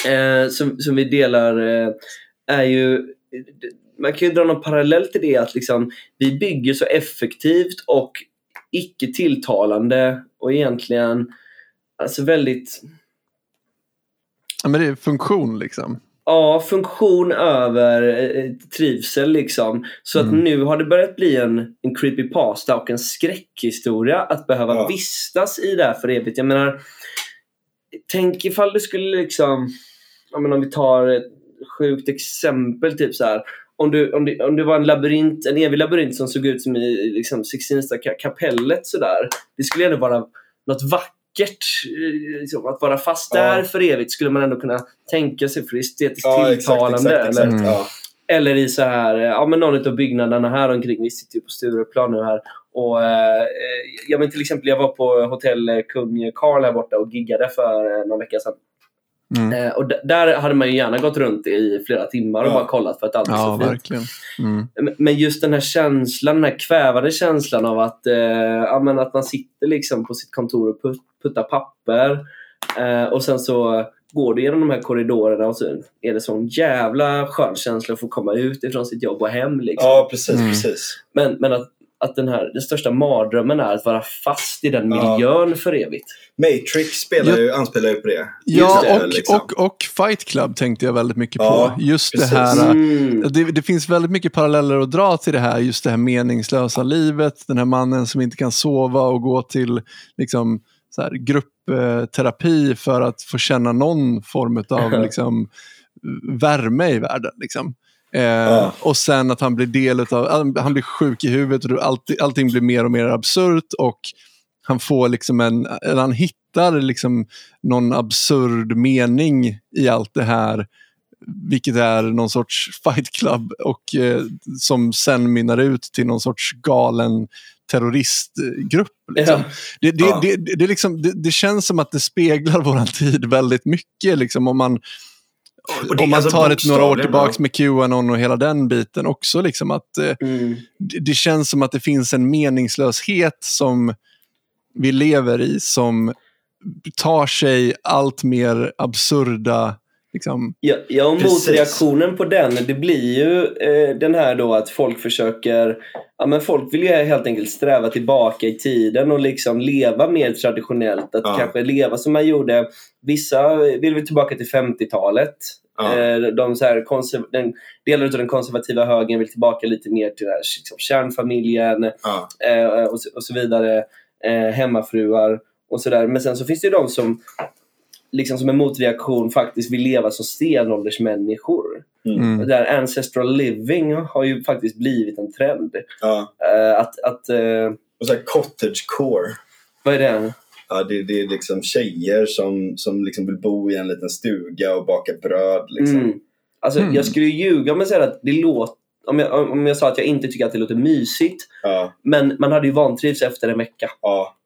C: eh, som, som vi delar eh, är ju man kan ju dra någon parallell till det att liksom, vi bygger så effektivt och icke tilltalande och egentligen alltså väldigt
A: Ja, men det är funktion liksom.
C: Ja, funktion över eh, trivsel liksom. Så att
A: Mm.
C: nu har det börjat bli en, en creepypasta och en skräckhistoria att behöva
B: Ja.
C: vistas i det här för evigt. Jag menar, tänk ifall du skulle liksom, ja, men om vi tar ett sjukt exempel, typ så här. Om du, om, det, om det var en labyrint, en evig labyrint som såg ut som i liksom, Sixtinska ka- kapellet sådär. Det skulle ändå vara något vackert. Eh, Liksom, att vara fast
B: Ja.
C: där för evigt skulle man ändå kunna tänka sig för estetiskt
B: ja exakt,
C: tilltalande.
B: exakt, exakt.
C: Eller,
A: Mm.
B: Ja.
C: eller i så här, eh, ja men någon av byggnaderna här omkring, vi sitter ju på Stureplan nu här. Och, eh, ja, men till exempel jag var på hotell eh, Kung Karl här borta och giggade för eh, någon vecka sedan.
A: Mm.
C: Eh, och där hade man ju gärna gått runt i flera timmar och
B: Ja.
C: bara kollat för att allt är
A: Ja,
C: så fint.
A: verkligen. Mm.
C: Men- just den här känslan, den här kvävande känslan av att, eh, ja, men att man sitter liksom på sitt kontor och put, puttar papper eh, och sen så går du genom de här korridorerna och så är det sån jävla skön känsla att få komma ut ifrån sitt jobb och hem. Liksom.
B: ja, precis,
A: Mm.
B: precis.
C: Men, men att, att den, här, den största mardrömmen är att vara fast i den
B: Ja.
C: miljön för evigt.
B: Matrix spelar
A: Ja.
B: ju, anspelar ju på det.
A: Ja,
B: det,
A: och,
B: liksom.
A: och, och Fight Club tänkte jag väldigt mycket
B: Ja,
A: på. Just
B: precis.
A: det här,
C: Mm.
A: det, det finns väldigt mycket paralleller att dra till det här, just det här meningslösa livet. Den här mannen som inte kan sova och gå till liksom, så här, gruppterapi för att få känna någon form av liksom, värme i världen. Liksom. Eh,
B: Ja.
A: Och sen att han blir del av, han blir sjuk i huvudet och allt, allting blir mer och mer absurt och han får liksom en, eller han hittar liksom någon absurd mening i allt det här vilket är någon sorts fight club och eh, som sen mynnar ut till någon sorts galen terroristgrupp. Liksom.
C: Ja.
A: Det, det,
B: Ja.
A: det, det, det, liksom, det, det känns som att det speglar våran tid väldigt mycket. Liksom, om man, om man
B: alltså
A: tar ett några år tillbaka med Qanon och hela den biten också. Liksom, att, eh,
C: Mm.
A: det, det känns som att det finns en meningslöshet som vi lever i som tar sig allt mer absurda liksom,
C: Ja, ja och
B: Precis.
C: motreaktionen på den, det blir ju eh, den här då att folk försöker, ja men folk vill ju helt enkelt sträva tillbaka i tiden och liksom leva mer traditionellt. Att
B: Ja.
C: kanske leva som man gjorde, vissa vill väl tillbaka till 50-talet.
B: Ja.
C: Eh, de så här konserv- den, delar av den konservativa högern vill tillbaka lite mer till här, liksom, kärnfamiljen
B: Ja.
C: eh, och, och så vidare. Eh, hemmafruar och sådär. Men sen så finns det ju de som liksom som en motreaktion faktiskt vill leva som stenåldersmänniskor.
A: mm.
C: Det där ancestral living har ju faktiskt blivit en trend.
B: ja.
C: Eh, att, att, eh,
B: Och så här cottagecore.
C: vad är det?
B: Ja, det, det är liksom tjejer som, som liksom vill bo i en liten stuga och baka bröd. Liksom.
C: Mm. Alltså,
A: Mm.
C: Jag skulle ju ljuga om jag säger att det låter om jag, om jag sa att jag inte tycker att det låter mysigt.
B: Ja,
C: Men man hade ju vantrivts efter en vecka.
B: ja.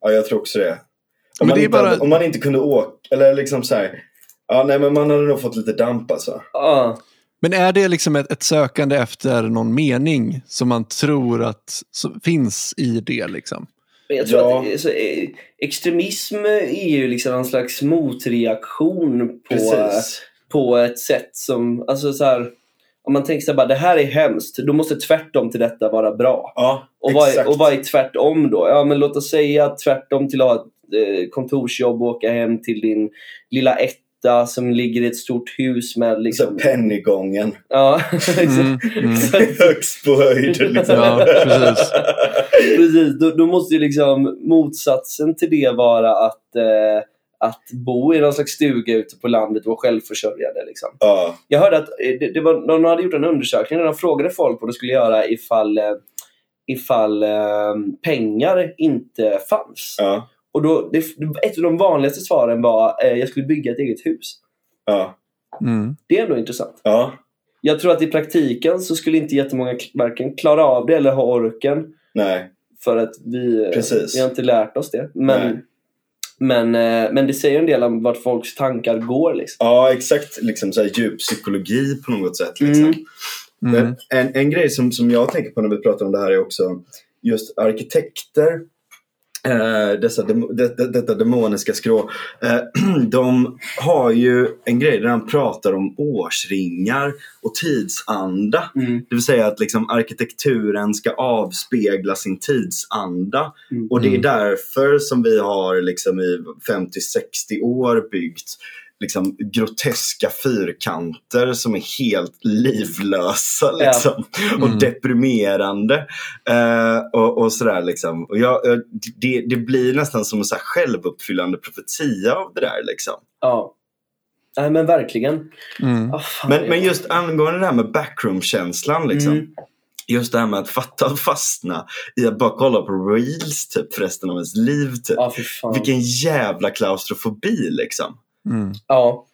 B: ja, jag tror också det. Om, man,
A: det är
B: inte
A: bara-
B: hade, om man inte kunde åka, eller liksom så här. Ja, nej, men man hade nog fått lite damp alltså.
C: Ja.
A: Men är det liksom ett, ett sökande efter någon mening som man tror att finns i det? Liksom?
C: Jag tror
B: Ja.
C: att så, eh, extremism är ju liksom en slags motreaktion på,
B: Precis.
C: på ett sätt som, alltså så här, om man tänker sig bara det här är hemskt, då måste tvärtom till detta vara bra.
B: Ja,
C: Och vad, är, och vad är tvärtom då? Ja, men låt oss säga tvärtom till att ha ett kontorsjobb och åka hem till din lilla etta som ligger i ett stort hus med
B: Så
C: liksom...
B: pennygången.
C: Ja,
A: Mm, mm.
C: exakt.
B: Högst på höjden liksom.
A: Ja, precis.
C: Precis, då, då måste ju liksom motsatsen till det vara att, eh, att bo i någon slags stuga ute på landet och vara självförsörjande. Liksom.
B: Ja,
C: Jag hörde att eh, det, det var, någon hade gjort en undersökning där de frågade folk vad de skulle göra ifall, eh, ifall eh, pengar inte fanns.
B: ja,
C: Och då, det, ett av de vanligaste svaren var eh, jag skulle bygga ett eget hus.
B: ja,
A: Mm.
C: Det är ändå intressant.
B: ja.
C: Jag tror att i praktiken så skulle inte jättemånga varken klara av det eller ha orken.
B: Nej,
C: För att vi,
B: Precis.
C: vi har inte lärt oss det. Men
B: Nej.
C: Men, eh, men det säger en del om vart folks tankar går. Liksom.
B: Ja, exakt. Liksom så här djup psykologi på något sätt. Liksom.
C: Mm.
A: Mm.
B: En, en grej som, som jag tänker på när vi pratar om det här är också just arkitekter. Eh, dessa, det, det, detta demoniska skrå. Eh, de har ju en grej där de pratar om årsringar och tidsanda.
C: Mm.
B: Det vill säga att liksom arkitekturen ska avspegla sin tidsanda.
C: Mm.
B: Och det är
A: Mm.
B: därför som vi har liksom i 50-60 år byggt liksom groteska fyrkanter som är helt livlösa
C: Ja.
B: liksom. och
A: Mm.
B: deprimerande. Eh, och, och sådär liksom. Och jag, det, det blir nästan som en så här självuppfyllande profetia av det där liksom.
C: Ja. Nej men verkligen.
A: Mm.
C: Fan,
B: Men, men just angående det här med backroom-känslan liksom.
C: Mm.
B: Just det här med att fatta och fastna i att bara kolla på reels typ för resten av ens liv. Typ.
C: Fan.
B: Vilken jävla klaustrofobi liksom.
A: Mm.
C: Ja.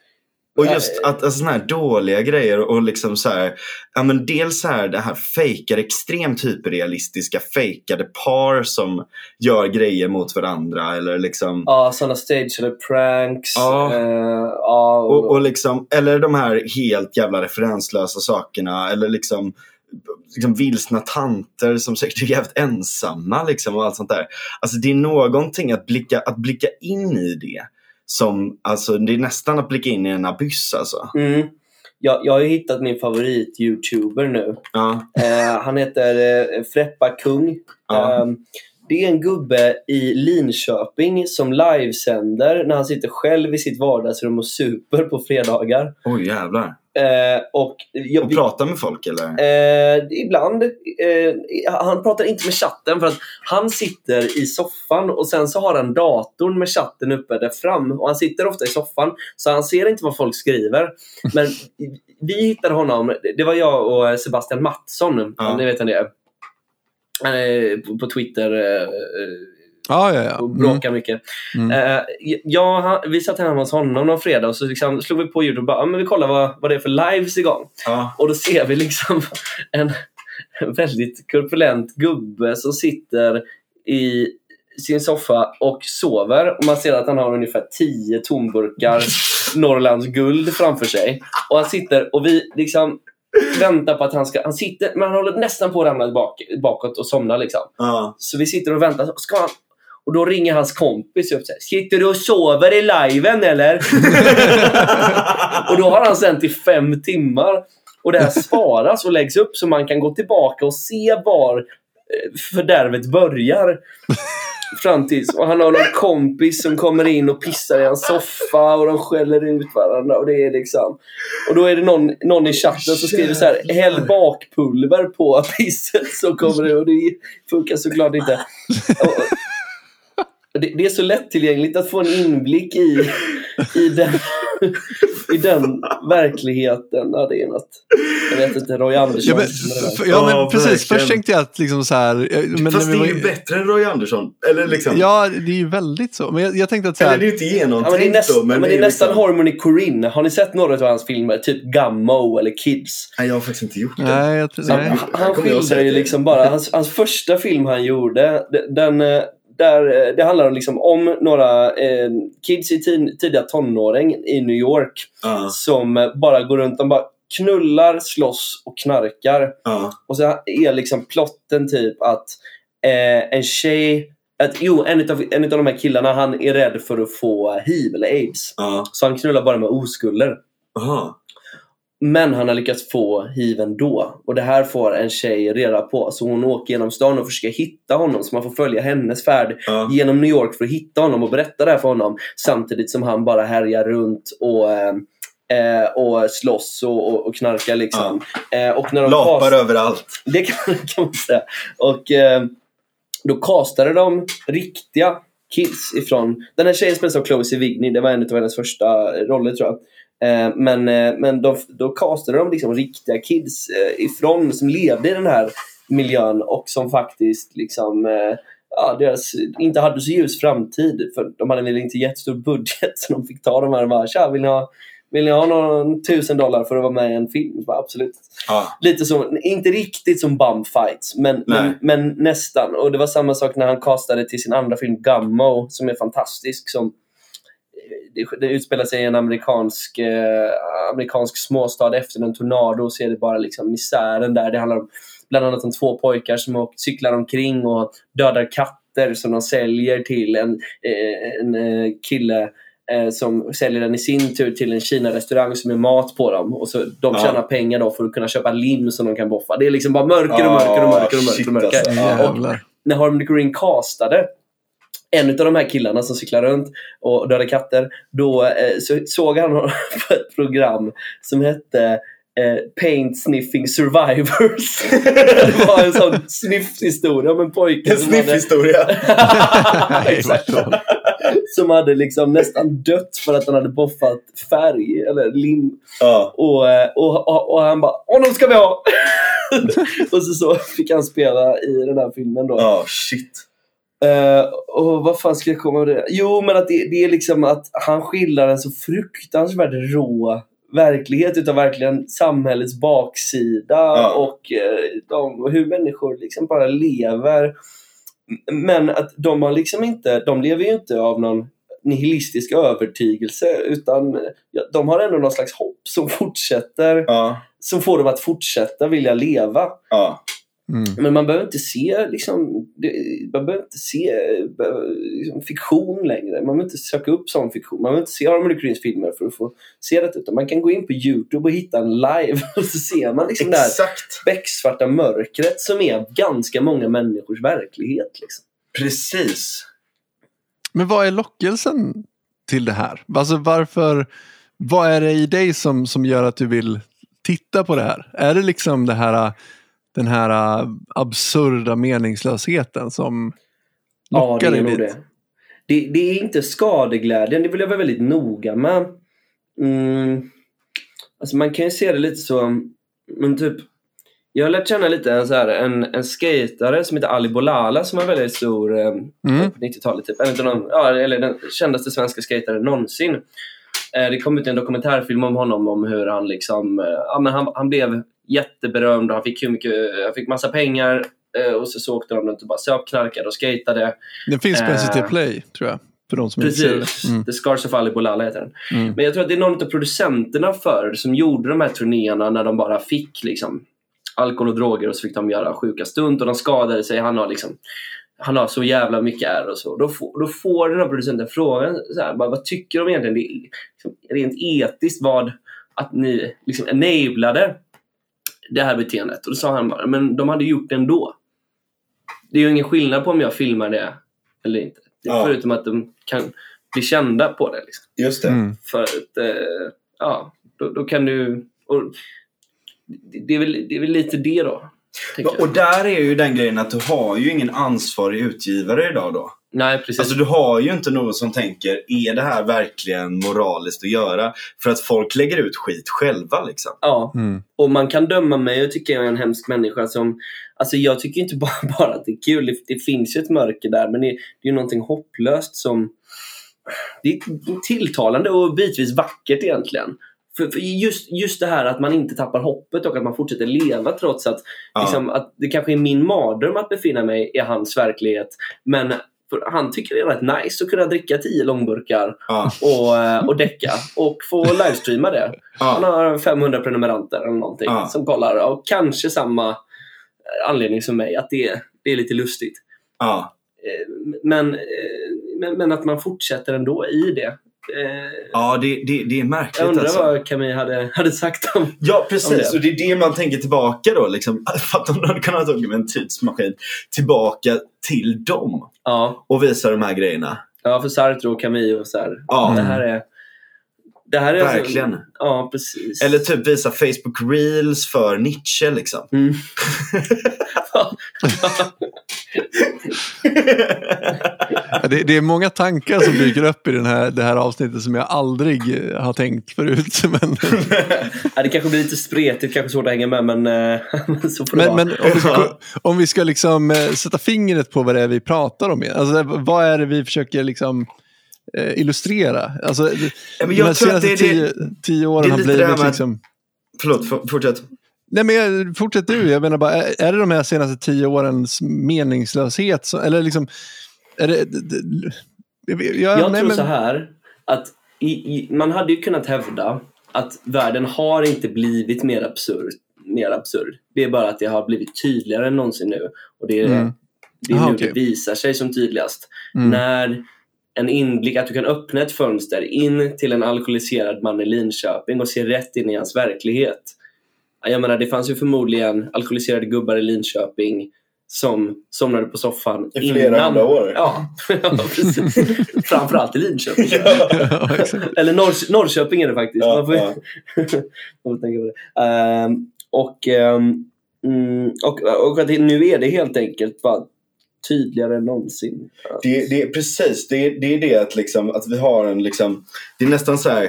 B: Och just att alltså, såna här dåliga grejer och liksom så här, ja men dels så här det här fejkade, extremt hyperrealistiska fejkade par som gör grejer mot varandra eller liksom
C: Ja, sådana stageade pranks.
B: Ja.
C: Eh, ja, och,
B: och, och liksom, eller de här helt jävla referenslösa sakerna eller liksom liksom vilsna tanter som säkert är jävligt ensamma liksom och allt sånt där. Alltså det är någonting att blicka, att blicka in i det som, alltså det är nästan att blicka in i en abyss alltså.
C: mm. jag, jag har ju hittat min favorit-youtuber nu.
B: Ja,
C: Eh, han heter eh, Freppa Kung.
B: Ja.
C: Eh, det är en gubbe i Linköping som livesänder när han sitter själv i sitt vardagsrum och super på fredagar.
B: oj jävlar.
C: Eh, och jag,
B: Och prata med folk eller?
C: Eh, ibland. Eh, han pratar inte med chatten för att han sitter i soffan och sen så har han datorn med chatten uppe där fram. Och han sitter ofta i soffan så han ser inte vad folk skriver. Men vi hittade honom, det var jag och Sebastian Mattsson,
B: Ja.
C: ni vet vem det är. Han är på, på Twitter eh,
A: Ja, ja,
C: och
A: Mm.
C: bråkar mycket.
A: Mm.
C: Eh, ja, han, vi satt hemma hos honom någon fredag och så liksom slog vi på Youtube och bara, ah, men vi kollar vad, vad det är för lives igång.
B: Ja.
C: Och då ser vi liksom en, en väldigt korpulent gubbe som sitter i sin soffa och sover. Och man ser att han har ungefär 10 tomburkar Norrlands guld framför sig. Och han sitter och vi liksom väntar på att han ska... Han sitter, men han håller nästan på att ramla bak, bakåt och somna liksom.
B: Ja.
C: Så vi sitter och väntar. Ska han, och då ringer hans kompis upp så här, Sitter du och sover i liven eller? och då har han sänt i fem timmar. Och det här sparas och läggs upp så man kan gå tillbaka och se var eh, fördärvet börjar. Fram tills, och han har någon kompis som kommer in och pissar i hans soffa och de skäller ut varandra. Och det är liksom... Och då är det någon, någon i chatten som skriver så här Häll bakpulver på pisset så kommer det och det funkar såklart inte. Och, och det, det är så lättillgängligt att få en inblick i, i, den, i den verkligheten. Ja, det är något. Jag vet inte, Roy Andersson.
A: Ja, men, ja, men
B: Ja,
A: precis.
B: verkligen.
A: Först tänkte jag att liksom så här... eh, Men
B: Fast det är ju bättre än Roy Andersson. Eller liksom.
A: Ja, det är ju väldigt så. Men jag, jag tänkte att så
B: Eller
A: här,
B: det är ju inte
C: Ja, men det är,
B: genomtänkt
C: näst,
B: då.
C: men det är nästan
B: liksom...
C: Harmony Corinne. Har ni sett några av hans filmer? Typ Gummo eller Kids?
B: Nej, jag har faktiskt inte gjort det.
A: Nej, jag, nej.
C: han, han skildrar ju liksom bara, hans, hans första film han gjorde, de- den, eh, där, eh, det handlar om, liksom om några eh, kids i tid, tidiga tonåring i New York
B: Ja,
C: som eh, bara går runt, de bara knullar, slåss och knarkar.
B: ja,
C: Och så är liksom plotten typ att eh, en tjej, att, jo, en av en utav de här killarna han är rädd för att få hiv eller aids.
B: ja.
C: Så han knullar bara med oskulder. Men han har lyckats få hiv ändå. Och det här får en tjej reda på. Så hon åker genom stan och försöker hitta honom. Så man får följa hennes färd
B: Ja.
C: genom New York för att hitta honom och berätta det här för honom. Samtidigt som han bara härjar runt och, eh, eh, och slåss och, och, och knarkar liksom. Eh, och när de
B: Lapar
C: cast-
B: överallt.
C: Det kan, kan man säga. Och eh, då castade de riktiga kids ifrån... Den här tjejen spelas av Chloe Sevigny. Det var en av hennes första roller tror jag. Eh, men eh, men de, då castade de liksom riktiga kids eh, ifrån som levde i den här miljön och som faktiskt liksom ja, deras, inte hade så ljus framtid. För de hade väl inte jättestor budget så de fick ta de här och bara Tja, vill ni ha Vill ni ha någon tusen dollar för att vara med i en film? Bara, absolut.
B: Ja.
C: Lite som, inte riktigt som bum fights, men, men, men nästan. Och det var samma sak när han castade till sin andra film Gummo, som är fantastisk. Som, det, det utspelar sig i en amerikansk, eh, amerikansk småstad efter en tornado så är det bara liksom misären där. Det handlar om, bland annat om två pojkar som åker, cyklar omkring och dödar katter som de säljer till en, eh, en eh, kille eh, som säljer den i sin tur till en Kina-restaurang som är mat på dem. Och så de
B: Ja.
C: tjänar pengar då för att kunna köpa lim som de kan boffa. Det är liksom bara mörker och mörker och mörker och mörker. Och mörker.
B: alltså.
C: Och när Harmony Corrine castade en av de här killarna som cyklar runt och dödar katter, då eh, så såg han honom på ett program som hette eh, Paint Sniffing Survivors. det var en sån sniffhistoria om en pojke
B: En
C: som hade,
B: sniffhistoria.
A: Vadå?
C: som hade liksom nästan dött för att han hade boffat färg eller lim.
B: Ja.
C: Och, eh, och, och, och han bara ”Honom ska vi ha!” Och så, så fick han spela i den här filmen då.
B: Ja, shit.
C: Eh, och vad fan ska jag komma med det? Jo, men att det, det är liksom att han skildrar en så fruktansvärt rå verklighet utav verkligen samhällets baksida
B: Ja.
C: och eh, de, hur människor liksom bara lever. Men att de har liksom inte, de lever ju inte av någon nihilistisk övertygelse utan de har ändå någon slags hopp som fortsätter,
B: Ja.
C: som får dem att fortsätta vilja leva.
B: Ja.
A: Mm.
C: Men man behöver inte se, liksom, man behöver inte se eh, liksom, fiktion längre. Man behöver inte söka upp sån fiktion. Man behöver inte se Harmony Corines filmer för att få se det. Utan man kan gå in på Youtube och hitta en live och så ser man liksom det här
B: Exakt.
C: becksvarta mörkret som är ganska många människors verklighet. Liksom.
B: Precis.
A: Men vad är lockelsen till det här? Alltså varför, vad är det i dig som, som gör att du vill titta på det här? Är det liksom det här, den här absurda meningslösheten som
C: Ja, det
A: lockar
C: är
A: dig dit?
C: det. det. Det är inte skadeglädjen, det vill jag vara väldigt noga med. Mm. Alltså man kan ju se det lite så, men typ jag har lärt känna lite en, så här, en, en skatare som heter Ali Bolala som var väldigt stor eh,
A: Mm.
C: på 90-talet. Typ. Inte någon, ja, eller den kändaste svenska skataren någonsin. Eh, det kom ut en dokumentärfilm om honom om hur han liksom, eh, ja, men han, han blev jätteberömd och han fick, hur mycket, han fick massa pengar eh, och så, så åkte de runt och bara söp, knarkade och skatade.
A: Den finns på
C: Eh,
A: SVT Play tror jag. För de som
C: Precis.
A: det. Mm.
C: The Scars of Ali Bolala heter den.
A: Mm.
C: Men jag tror att det är någon av producenterna förr som gjorde de här turnéerna när de bara fick liksom, alkohol och droger och så fick de göra sjuka stunt och de skadade sig. Han har liksom han har så jävla mycket är och så. Då får, då får den här producenten frågan så här, bara, vad tycker de egentligen? Det är liksom, rent etiskt vad att ni liksom enablade det här beteendet. Och då sa han bara, men de hade gjort det ändå. Det är ju ingen skillnad på om jag filmar det eller inte.
B: Ja.
C: Förutom att de kan bli kända på det. Liksom.
B: Just det.
A: Mm.
C: För att, eh, ja, då, då kan du... Och det, är väl, det är väl lite det då.
B: Och där är ju den grejen att du har ju ingen ansvarig utgivare idag då.
C: Nej, precis.
B: Alltså du har ju inte någon som tänker, är det här verkligen moraliskt att göra? För att folk lägger ut skit själva liksom.
C: ja,
A: Mm.
C: och man kan döma mig och tycka jag är en hemsk människa som... Alltså jag tycker inte bara, bara att det är kul. Det, det finns ju ett mörker där, men det, det är ju någonting hopplöst som... Det är tilltalande och bitvis vackert egentligen. För, för just, just det här att man inte tappar hoppet och att man fortsätter leva trots att,
B: Ja.
C: liksom, att det kanske är min mardröm att befinna mig i hans verklighet. Men för han tycker det är rätt nice att kunna dricka tio långburkar
B: Ja.
C: och, eh, och däcka och få livestreama det. Han
B: Ja.
C: har 500 prenumeranter eller någonting
B: Ja.
C: som kollar och kanske samma eh, anledning som mig, att det, det är lite lustigt. Eh, Men, men, men att man fortsätter ändå i det. Eh,
B: ja, det, det, det är märkligt
C: Jag undrar
B: alltså.
C: vad Camille hade, hade sagt om...
B: Ja,
C: om
B: precis.
C: det.
B: Och det är det man tänker tillbaka då. Liksom. Att de hade kunnat åka med en tidsmaskin tillbaka till dem
C: Ja,
B: och visa de här grejerna.
C: ja för Sartre och Camille och så här.
B: Ja.
C: Det här är... Det här är
B: Verkligen.
C: Alltså, ja, precis.
B: Eller typ visa Facebook Reels för Nietzsche liksom.
C: Mm.
A: Det, det är många tankar som dyker upp i den här, det här avsnittet som jag aldrig eh, har tänkt förut. Men,
C: ja, det kanske blir lite spretigt, kanske svårt att hänga med, men, eh, men så får det
A: men,
C: vara.
A: men om vi ska, om vi ska liksom eh, sätta fingret på vad det är vi pratar om. Alltså, vad är det vi försöker liksom, illustrera. Alltså,
B: Ja, men
A: de senaste
B: det, det,
A: tio, tio åren har blivit
B: med-
A: liksom...
B: Förlåt, for- fortsätt.
A: Nej, men jag- fortsätt du. Jag menar bara, är det de här senaste tio årens meningslöshet? Så, eller liksom, är det... jag, jag, nej,
C: tror
A: men,
C: så här att i, i, man hade ju kunnat hävda att världen har inte blivit mer absurd. Mer absurd. Det är bara att det har blivit tydligare än någonsin nu. Och det är,
A: Mm.
C: det är
A: Aha,
C: nu
A: okej.
C: det visar sig som tydligast.
A: Mm.
C: När en inblick, att du kan öppna ett fönster in till en alkoholiserad man i Linköping och se rätt in i hans verklighet. Jag menar, det fanns ju förmodligen alkoholiserade gubbar i Linköping som somnade på soffan
B: I flera
C: innan.
B: hundra år.
C: Ja, ja precis. Framförallt i Linköping.
A: ja.
C: Eller Norr, Norrköping är det faktiskt.
B: Ja,
C: man, får,
B: ja.
C: man får tänka på det. Ehm, och, mm, och, och att nu är det helt enkelt bara tydligare än någonsin.
B: Det, det är precis, det, är- det är det att, liksom, att vi har en liksom, det är nästan så här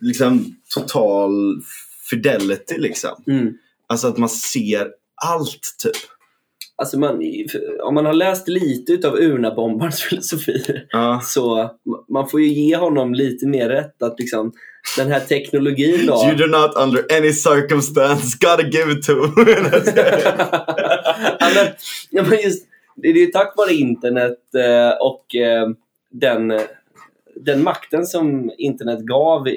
B: liksom, total fidelity liksom.
C: Mm.
B: Alltså att man ser allt typ.
C: Alltså man, om man har läst lite av Urna-bombarens filosofi
B: Ja.
C: så man får ju ge honom lite mer rätt att liksom den här teknologin då.
B: You do not under any circumstance gotta give it to.
C: ja, men, ja, men just, det är ju tack vare internet eh, och eh, den, den makten som internet gav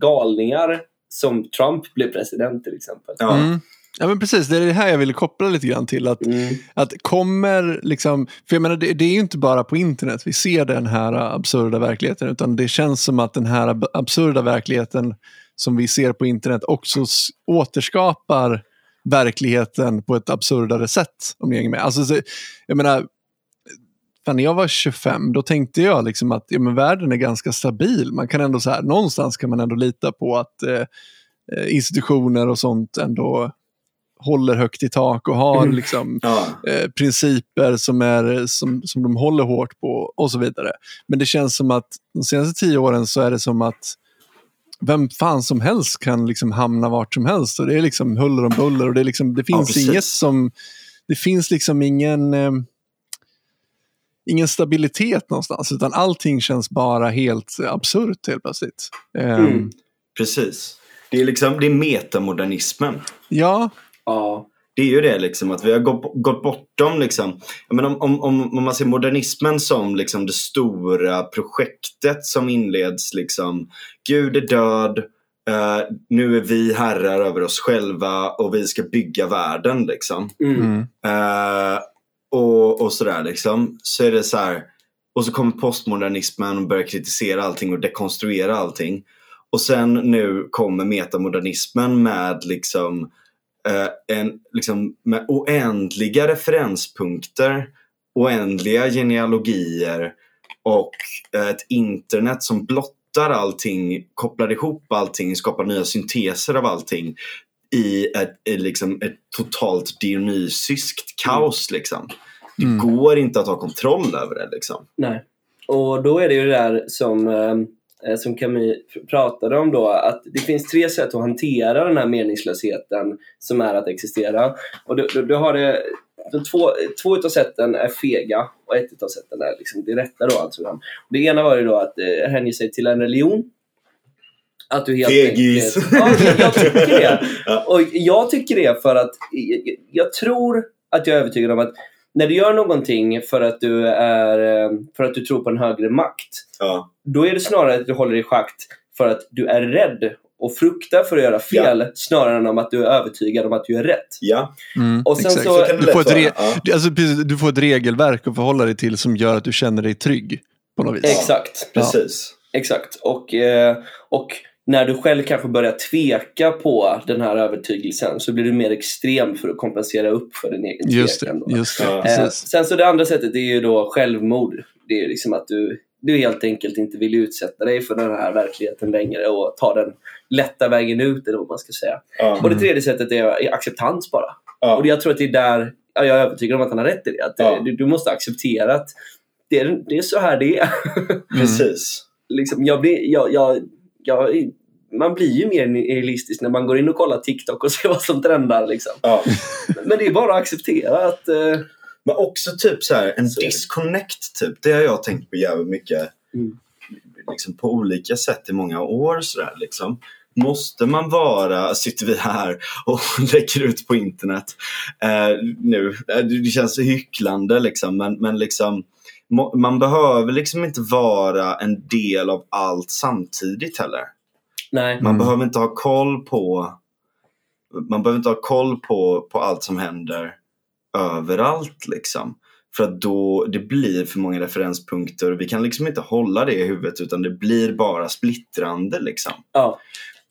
C: galningar som Trump blev president till exempel.
B: ja.
A: Mm. Ja, men precis. Det är det här jag ville koppla lite grann till. Att,
C: Mm.
A: att kommer, liksom, för jag menar, det, det är ju inte bara på internet vi ser den här absurda verkligheten, utan det känns som att den här ab- absurda verkligheten som vi ser på internet också återskapar verkligheten på ett absurdare sätt. Om ni hänger med. Alltså, så, jag menar, fan, när jag var 25, då tänkte jag liksom att ja, men världen är ganska stabil. Man kan ändå så här, någonstans kan man ändå lita på att eh, eh, institutioner och sånt ändå håller högt i tak och har
C: Mm.
A: liksom,
B: Ja.
A: eh, principer som, är, som, som de håller hårt på och så vidare. Men det känns som att de senaste tio åren så är det som att vem fan som helst kan liksom hamna vart som helst och det är liksom huller om buller och det, liksom, det finns
B: precis.
A: inget som, det finns liksom ingen, eh, ingen stabilitet någonstans utan allting känns bara helt absurt helt plötsligt. Eh,
C: Mm.
B: Precis. Det är liksom, det är metamodernismen.
A: Ja,
C: Ja.
B: Det är ju det liksom att vi har gått, gått bortom liksom. Jag menar, om, om, om, man ser modernismen som liksom det stora projektet som inleds liksom. Gud är död. eh, nu är vi herrar över oss själva och vi ska bygga världen liksom.
C: Mm.
A: mm.
B: Och, och sådär liksom. Så är det så här. Och så kommer postmodernismen och börjar kritisera allting och dekonstruera allting. Och sen nu kommer metamodernismen med liksom, eh, en, liksom med oändliga referenspunkter, oändliga genealogier och eh, ett internet som blottar allting, kopplar ihop allting, skapar nya synteser av allting i ett, i liksom ett totalt dionysiskt kaos. Liksom. Det
A: Mm.
B: går inte att ha kontroll över det. Liksom.
C: Nej. Och då är det ju det där som, eh, som Camus pr- pratade om då, att det finns tre sätt att hantera den här meningslösheten som är att existera. Och du, du, du har det, de två, två utav sätten är fega och ett utav sätten är liksom det rätta då. Alltså. Det ena var ju då att eh, hänge sig till en religion. Att du helt
B: Fegis.
C: enkelt... Ja, jag, tycker det.
B: Ja.
C: Och jag tycker det för att jag, tror att jag är övertygad om att när du gör någonting för att du, är, eh, för att du tror på en högre makt,
B: Ja.
C: då är det snarare att du håller i schakt för att du är rädd och fruktar för att göra fel snarare än om att du är övertygad om att du är rätt.
B: ja,
A: Mm,
C: Och sen
A: exakt.
C: så-
B: det
A: du, får ett re-.
B: Ja.
A: alltså, du får ett regelverk att förhålla dig till som gör att du känner dig trygg på något vis.
C: Exakt.
B: Precis.
C: Exakt. Och, eh, och när du själv kanske börjar tveka på den här övertygelsen så blir du mer extrem för att kompensera upp för din egen
A: Just
C: tvekan.
A: det, just det.
C: Eh, sen så det andra sättet är ju då självmord. Det är ju liksom att du, du helt enkelt inte vill utsätta dig för den här verkligheten längre och ta den lätta vägen ut eller vad man ska säga.
B: Ja.
C: Och det tredje sättet är, acceptans bara.
B: Ja.
C: Och jag tror att det är där, ja, jag är övertygad om att han har rätt i det. Att eh, du, du måste acceptera att det är, det är så här det är.
B: Precis.
C: liksom, jag blir, jag, jag, jag, man blir ju mer nihilistisk när man går in och kollar TikTok och ser vad som trendar. Liksom.
B: Ja.
C: Men det är bara att acceptera att... Eh,
B: Men också typ så här, en
C: Så
B: disconnect typ. Det har jag tänkt på jävligt mycket.
C: Mm.
B: liksom på olika sätt i många år. Sådär, liksom. Måste man vara, sitter vi här och lägger ut på internet eh, nu, eh, det känns hycklande liksom, men, men liksom man behöver liksom inte vara en del av allt samtidigt heller.
C: Nej.
B: Man
A: Mm.
B: behöver inte ha koll på man behöver inte ha koll på, på allt som händer överallt liksom. För att då, det blir för många referenspunkter och vi kan liksom inte hålla det i huvudet utan det blir bara splittrande liksom.
C: Ja.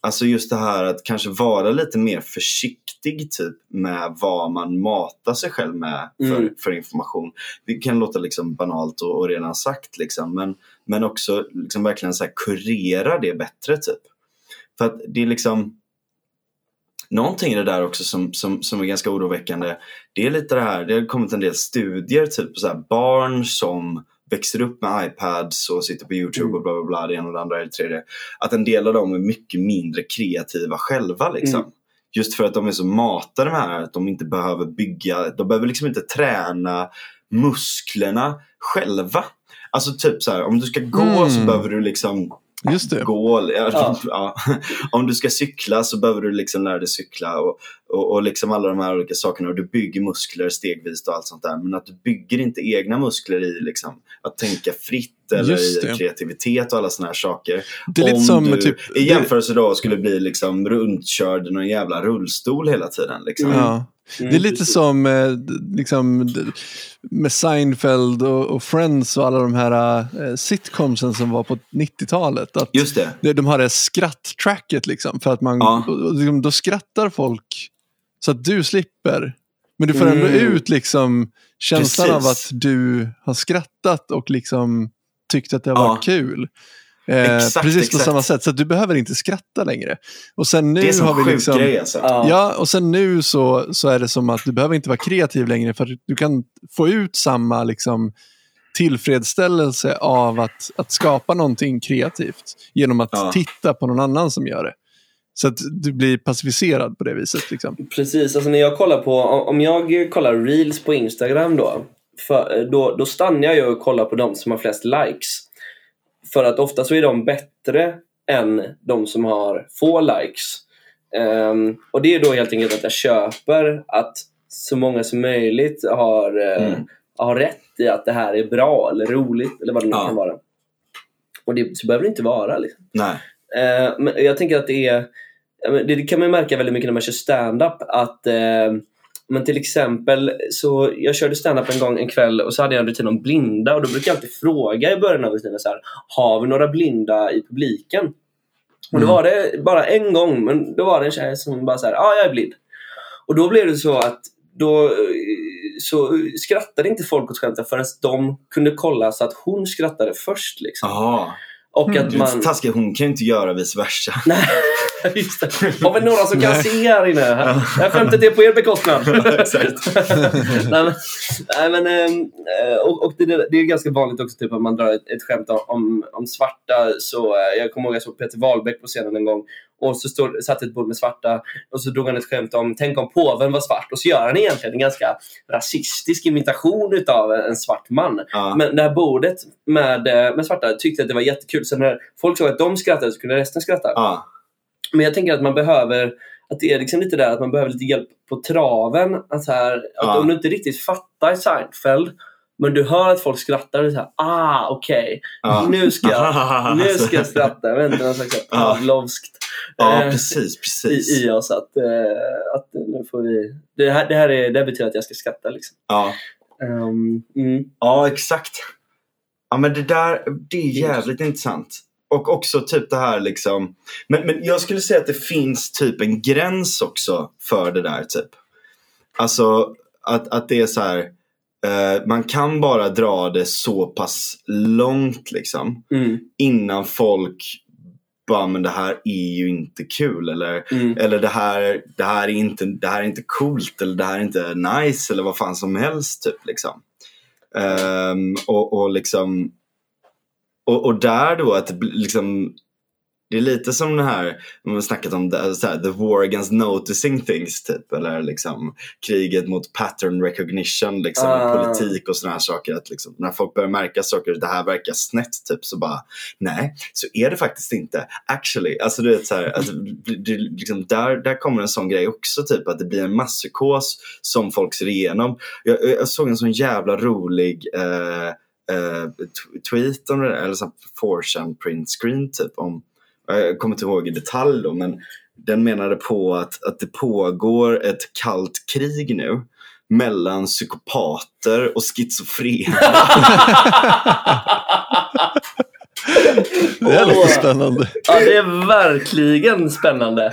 B: Alltså just det här att kanske vara lite mer försiktig typ med vad man matar sig själv med för,
C: Mm.
B: för information. Det kan låta liksom banalt och, och redan sagt liksom men, men också liksom verkligen så kurera det bättre typ. För att det är liksom Någonting i det där också som, som, som är ganska oroväckande. Det är lite det här, det har kommit en del studier typ så här barn som växer upp med iPads och sitter på YouTube och bla bla bla, det ena och det andra det tredje. Att en del av dem är mycket mindre kreativa själva liksom.
C: Mm.
B: Just för att de är så matade med det här att de inte behöver bygga, de behöver liksom inte träna musklerna själva. Alltså typ så här, om du ska gå
A: Mm.
B: så behöver du liksom
A: Just det.
B: gå. Ja,
C: Ja.
B: ja. Om du ska cykla så behöver du liksom lära dig cykla och, och, och liksom alla de här olika sakerna. Och du bygger muskler stegvis och allt sånt där. Men att du bygger inte egna muskler i liksom, att tänka fritt eller kreativitet och alla såna här saker.
A: Det är lite
B: Om
A: som
B: du
A: typ...
B: i jämförelse då skulle bli liksom runtkörd i någon jävla rullstol hela tiden. Liksom.
A: Ja.
C: Mm,
A: Det är lite
C: precis.
A: som eh, liksom, med Seinfeld och, och Friends och alla de här eh, sitcomsen som var på 90-talet. Att
B: Just det.
A: de har det skratt-tracket liksom. För att man,
B: Ja.
A: och, liksom, då skrattar folk så att du slipper. Men du får ändå
C: Mm.
A: ut liksom känslan av
B: Precis.
A: att du har skrattat och liksom tyckt att det har
B: Ja.
A: varit kul. Eh,
B: Exakt,
A: precis på
B: exakt.
A: samma sätt. Så att du behöver inte skratta längre. Och sen nu
B: Det är en
A: har vi
B: sjuk
A: liksom...
B: grej alltså.
C: Ja.
A: Och sen nu så, så är det som att du behöver inte vara kreativ längre för att du kan få ut samma liksom, tillfredsställelse av att, att skapa någonting kreativt genom att
B: Ja.
A: titta på någon annan som gör det. Så att du blir passiviserad på det viset. Liksom.
C: Precis, alltså när jag kollar på, om jag kollar reels på Instagram då, för, då, då stannar jag och kollar på de som har flest likes. För att ofta så är de bättre än de som har få likes. Ehm, och det är då helt enkelt att jag köper att så många som möjligt har, eh,
B: Mm.
C: har rätt i att det här är bra eller roligt eller vad det nu
B: Ja.
C: kan vara. Och det så behöver det inte vara. Liksom.
B: Nej.
C: Eh, men jag tänker att det är det det kan man märka väldigt mycket när man kör stand-up att eh, men till exempel så jag körde stand-up en gång en kväll och så hade jag en rutin om blinda och då brukar jag alltid fråga i början av rutinen så här har vi några blinda i publiken? Och då
B: Mm.
C: var det bara en gång men då var det en tjej som bara så här ja ah, jag är blind. Och då blev det så att då eh, så skrattade inte folk åt skämten förrän de kunde kolla så att hon skrattade först. Liksom. Och
A: Mm.
C: att man...
B: taskig, hon kan ju inte göra vice versa.
C: Nej, just det. Har vi några som kan
A: Nej.
C: se här inne? Det här skämtet är på er bekostnad.
B: Exakt.
C: nej, men, nej, men, ehm, eh, och, och det, det är ganska vanligt också typ, att man drar ett, ett skämt om- om, svarta. Så, eh, jag kommer ihåg jag såg Peter Wahlbeck på scenen en gång. Och så stod, satt ett bord med svarta och så drog han ett skämt om tänk om påven var svart. Och så gör han egentligen en ganska rasistisk imitation utav en svart man.
B: Ja.
C: Men det här bordet med, eh, med svarta tyckte att det var jättekul. Så när folk såg att de skrattade så kunde resten skratta.
B: Ja.
C: Men jag tänker att man behöver, att det är liksom lite där att man behöver lite hjälp på traven. Att, så här, att
B: Ja.
C: om du inte riktigt fattar Seinfeld, men du hör att folk skrattar, och du säger ah okej,
B: Ja.
C: nu ska jag, nu ska jag skratta. Jag vet inte, någon slags. Pavlovskt
B: Ja,
C: eh,
B: precis, precis.
C: i, i oss. Att, eh, att nu får vi, det, här, det, här är, det här betyder att jag ska skratta. Liksom.
B: Ja.
C: Ehm, mm.
B: ja, exakt. Ja, men det där, det är jävligt intressant. Och också typ det här liksom. Men, men jag skulle säga att det finns typ en gräns också för det där typ. Alltså att, att det är så här. eh, man kan bara dra det så pass långt liksom.
C: Mm.
B: Innan folk bara, men det här är ju inte kul. Eller
C: Mm.
B: Eller det här, det, här är inte, det här är inte coolt eller det här är inte nice eller vad fan som helst. Typ, liksom. Ehm, och, och liksom och, och där då att liksom Det är lite som det här, man har snackat om det, så här, the war against noticing things typ. Eller liksom kriget mot pattern recognition, liksom,
C: Ah.
B: politik och sådana här saker. Att liksom, när folk börjar märka saker, det här verkar snett typ, så bara nej, så är det faktiskt inte. Actually, alltså du vet så här, alltså, det, liksom, där, där kommer en sån grej också typ, att det blir en masspsykos som folk ser igenom. Jag, jag såg en sån jävla rolig eh, eh, tweet om det där, eller så 4chan print screen typ om, Eh, jag kommer inte ihåg i detalj då, men den menade på att, att det pågår ett kallt krig nu mellan psykopater och schizofrena.
A: Det är lite spännande.
C: Ja, det är verkligen spännande.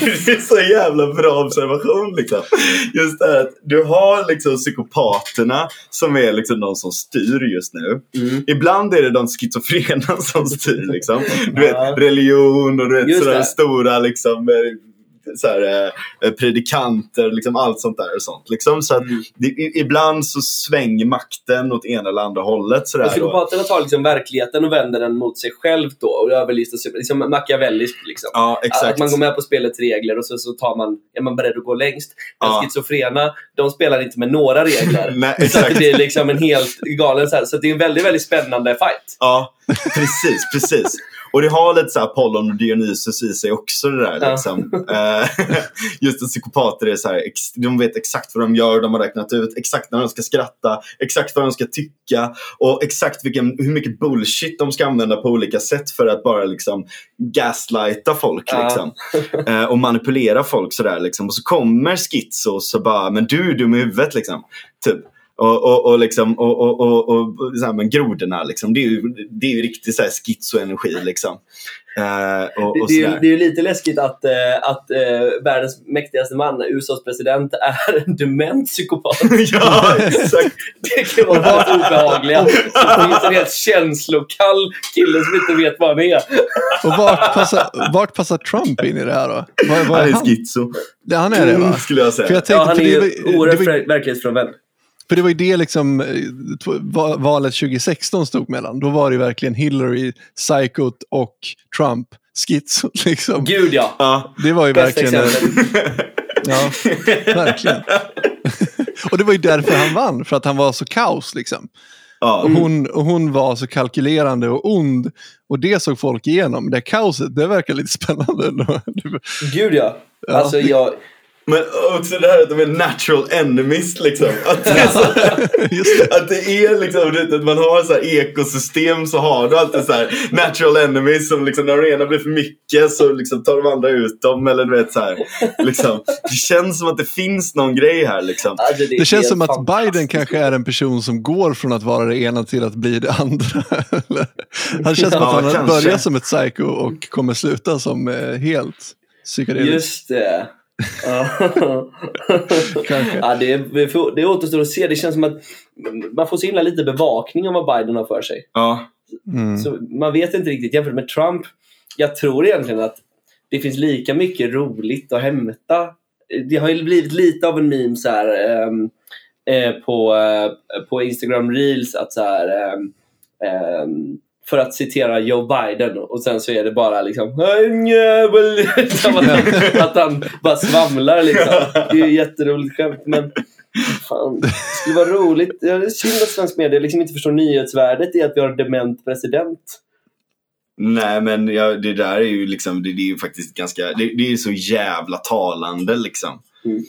B: det är så jävla bra observation liksom. Just det här att du har liksom psykopaterna som är liksom de som styr just nu.
C: Mm.
B: Ibland är det de schizofrena som styr liksom. Du
C: Ja.
B: vet religion och du vet sådär stora liksom eh, så här, eh, predikanter, liksom allt sånt där och sånt. Liksom. Så att
C: Mm.
B: det, ibland så svänger makten åt ena eller andra hållet. Då.
C: psykopaterna tar liksom verkligheten och vänder den mot sig själv då och överlistar sig. Liksom Machiavelliskt liksom.
B: Ja,
C: Att man går med på spelets regler och så, så tar man, är man beredd att gå längst. Men
B: Ja.
C: schizofrena, de spelar inte med några regler.
B: Nej,
C: så det blir liksom en helt galen så här. Så det är en väldigt, väldigt spännande fight.
B: Ja, precis, precis. Och det har lite så här Apollon och Dionysus i sig också det där.
C: Ja.
B: Liksom. Eh, Just att psykopater är så här, de vet exakt vad de gör, de har räknat ut exakt när de ska skratta, exakt vad de ska tycka och exakt vilken, hur mycket bullshit de ska använda på olika sätt för att bara liksom gaslighta folk
C: Ja.
B: liksom. Eh, och manipulera folk sådär liksom. Och så kommer schizo och så bara, men du är dum i huvudet liksom. Typ. Och, och, och, liksom, och, och, och, och så här, men grodorna, liksom, det är ju, det är ju riktigt så här schizo-energi. Liksom. Eh, och, och
C: Det, det, är, det är ju lite läskigt att, eh, att eh, världens mäktigaste man, USAs president, är en dement psykopat.
B: ja, exakt.
C: Det kan vara väldigt obehagliga. Det finns en helt känslokall kille som inte vet vad han är.
A: Och vart passar, vart passar Trump in i det här då? Vad
B: Han
A: är
B: är
A: han?
B: schizo,
A: Det, han är det va?
B: skulle jag säga.
A: För jag
C: Ja,
A: tänkte,
C: han
A: för,
C: är
A: det
C: ju
A: var, det
C: oerhört
A: var,
C: ver- verklighetsfrånvänd.
A: För det var ju det liksom eh, valet 2016 stod mellan. Då var det ju verkligen Hillary, psykot och Trump, schizo. Liksom.
C: Gud ja.
B: Ja.
A: Det var ju
C: Bästa
A: verkligen... Ja, verkligen. och det var ju därför han vann, för att han var så kaos liksom.
B: Ja.
A: Och hon, och hon var så kalkylerande och ond. Och det såg folk igenom. Det kaoset, det verkar lite spännande.
C: Gud ja.
A: Ja.
C: Alltså jag...
B: Men också det här att de är natural enemies liksom. Att det är, så,
A: det.
B: att det är liksom, att man har så här ekosystem så har du alltid så här natural enemies som liksom när det ena blir för mycket så liksom tar de andra ut dem. Eller du vet så här, liksom. Det känns som att det finns någon grej här liksom.
C: Alltså, är
A: Det känns som att. Biden kanske är en person som går från att vara det ena till att bli det andra. Han känns som
B: Ja,
A: att han
B: kanske.
A: börjar som ett psycho och kommer sluta som eh, helt psykedelisk.
C: Just det. Ja. Det, det återstår att se. Det känns som att man får så himla lite bevakning om vad Biden har för sig.
B: Ja.
A: Mm.
C: Så man vet inte riktigt. Jämfört med Trump, jag tror egentligen att det finns lika mycket roligt att hämta. Det har ju blivit lite av en meme så här, ehm, eh, på, eh, på Instagram Reels att så här, ehm, för att citera Joe Biden och sen så är det bara liksom "En jävel", Som att, han, bara svamlar liksom. Det är ju jätteroligt skämt men fan, det skulle vara roligt. Det är synd att svensk media liksom inte förstår nyhetsvärdet i att vi har en dement president.
B: Nej men ja, det där är ju liksom, det, det är ju faktiskt ganska, det, det är ju så jävla talande liksom.
C: Mm.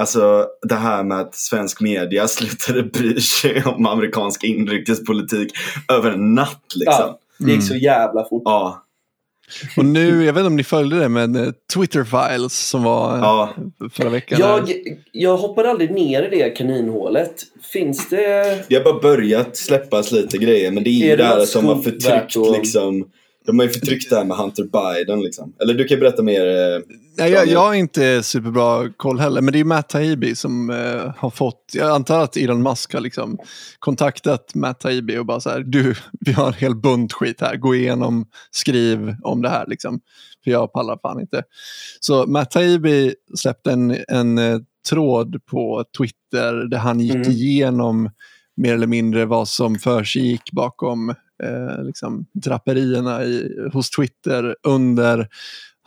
B: Alltså det här med att svensk media slutade bry sig om amerikansk inrikespolitik över en natt liksom.
C: Ja, det gick så jävla fort.
B: Ja,
A: Och nu, jag vet inte om ni följde det, men eh, Twitter Files som var eh,
B: ja.
A: förra veckan.
C: Jag, jag hoppade aldrig ner i det kaninhålet. Finns det...
B: Det har bara börjat släppas lite grejer men det är ju
C: Är det
B: det här
C: något
B: som har förtryckt
C: att-
B: liksom. De har ju förtryckt det här med Hunter Biden liksom. Eller du kan berätta mer. eh,
A: Nej, jag, jag har inte superbra koll heller, men det är Matt Taibbi som eh, har fått, jag antar att Elon Musk har liksom kontaktat Matt Taibbi och bara så här, du, vi har en hel bunt skit här, gå igenom, skriv om det här liksom. För jag pallar fan inte. Så Matt Taibbi släppte en, en eh, tråd på Twitter där han gick
C: Mm.
A: igenom mer eller mindre vad som försiggick bakom eh, liksom, draperierna i, hos Twitter under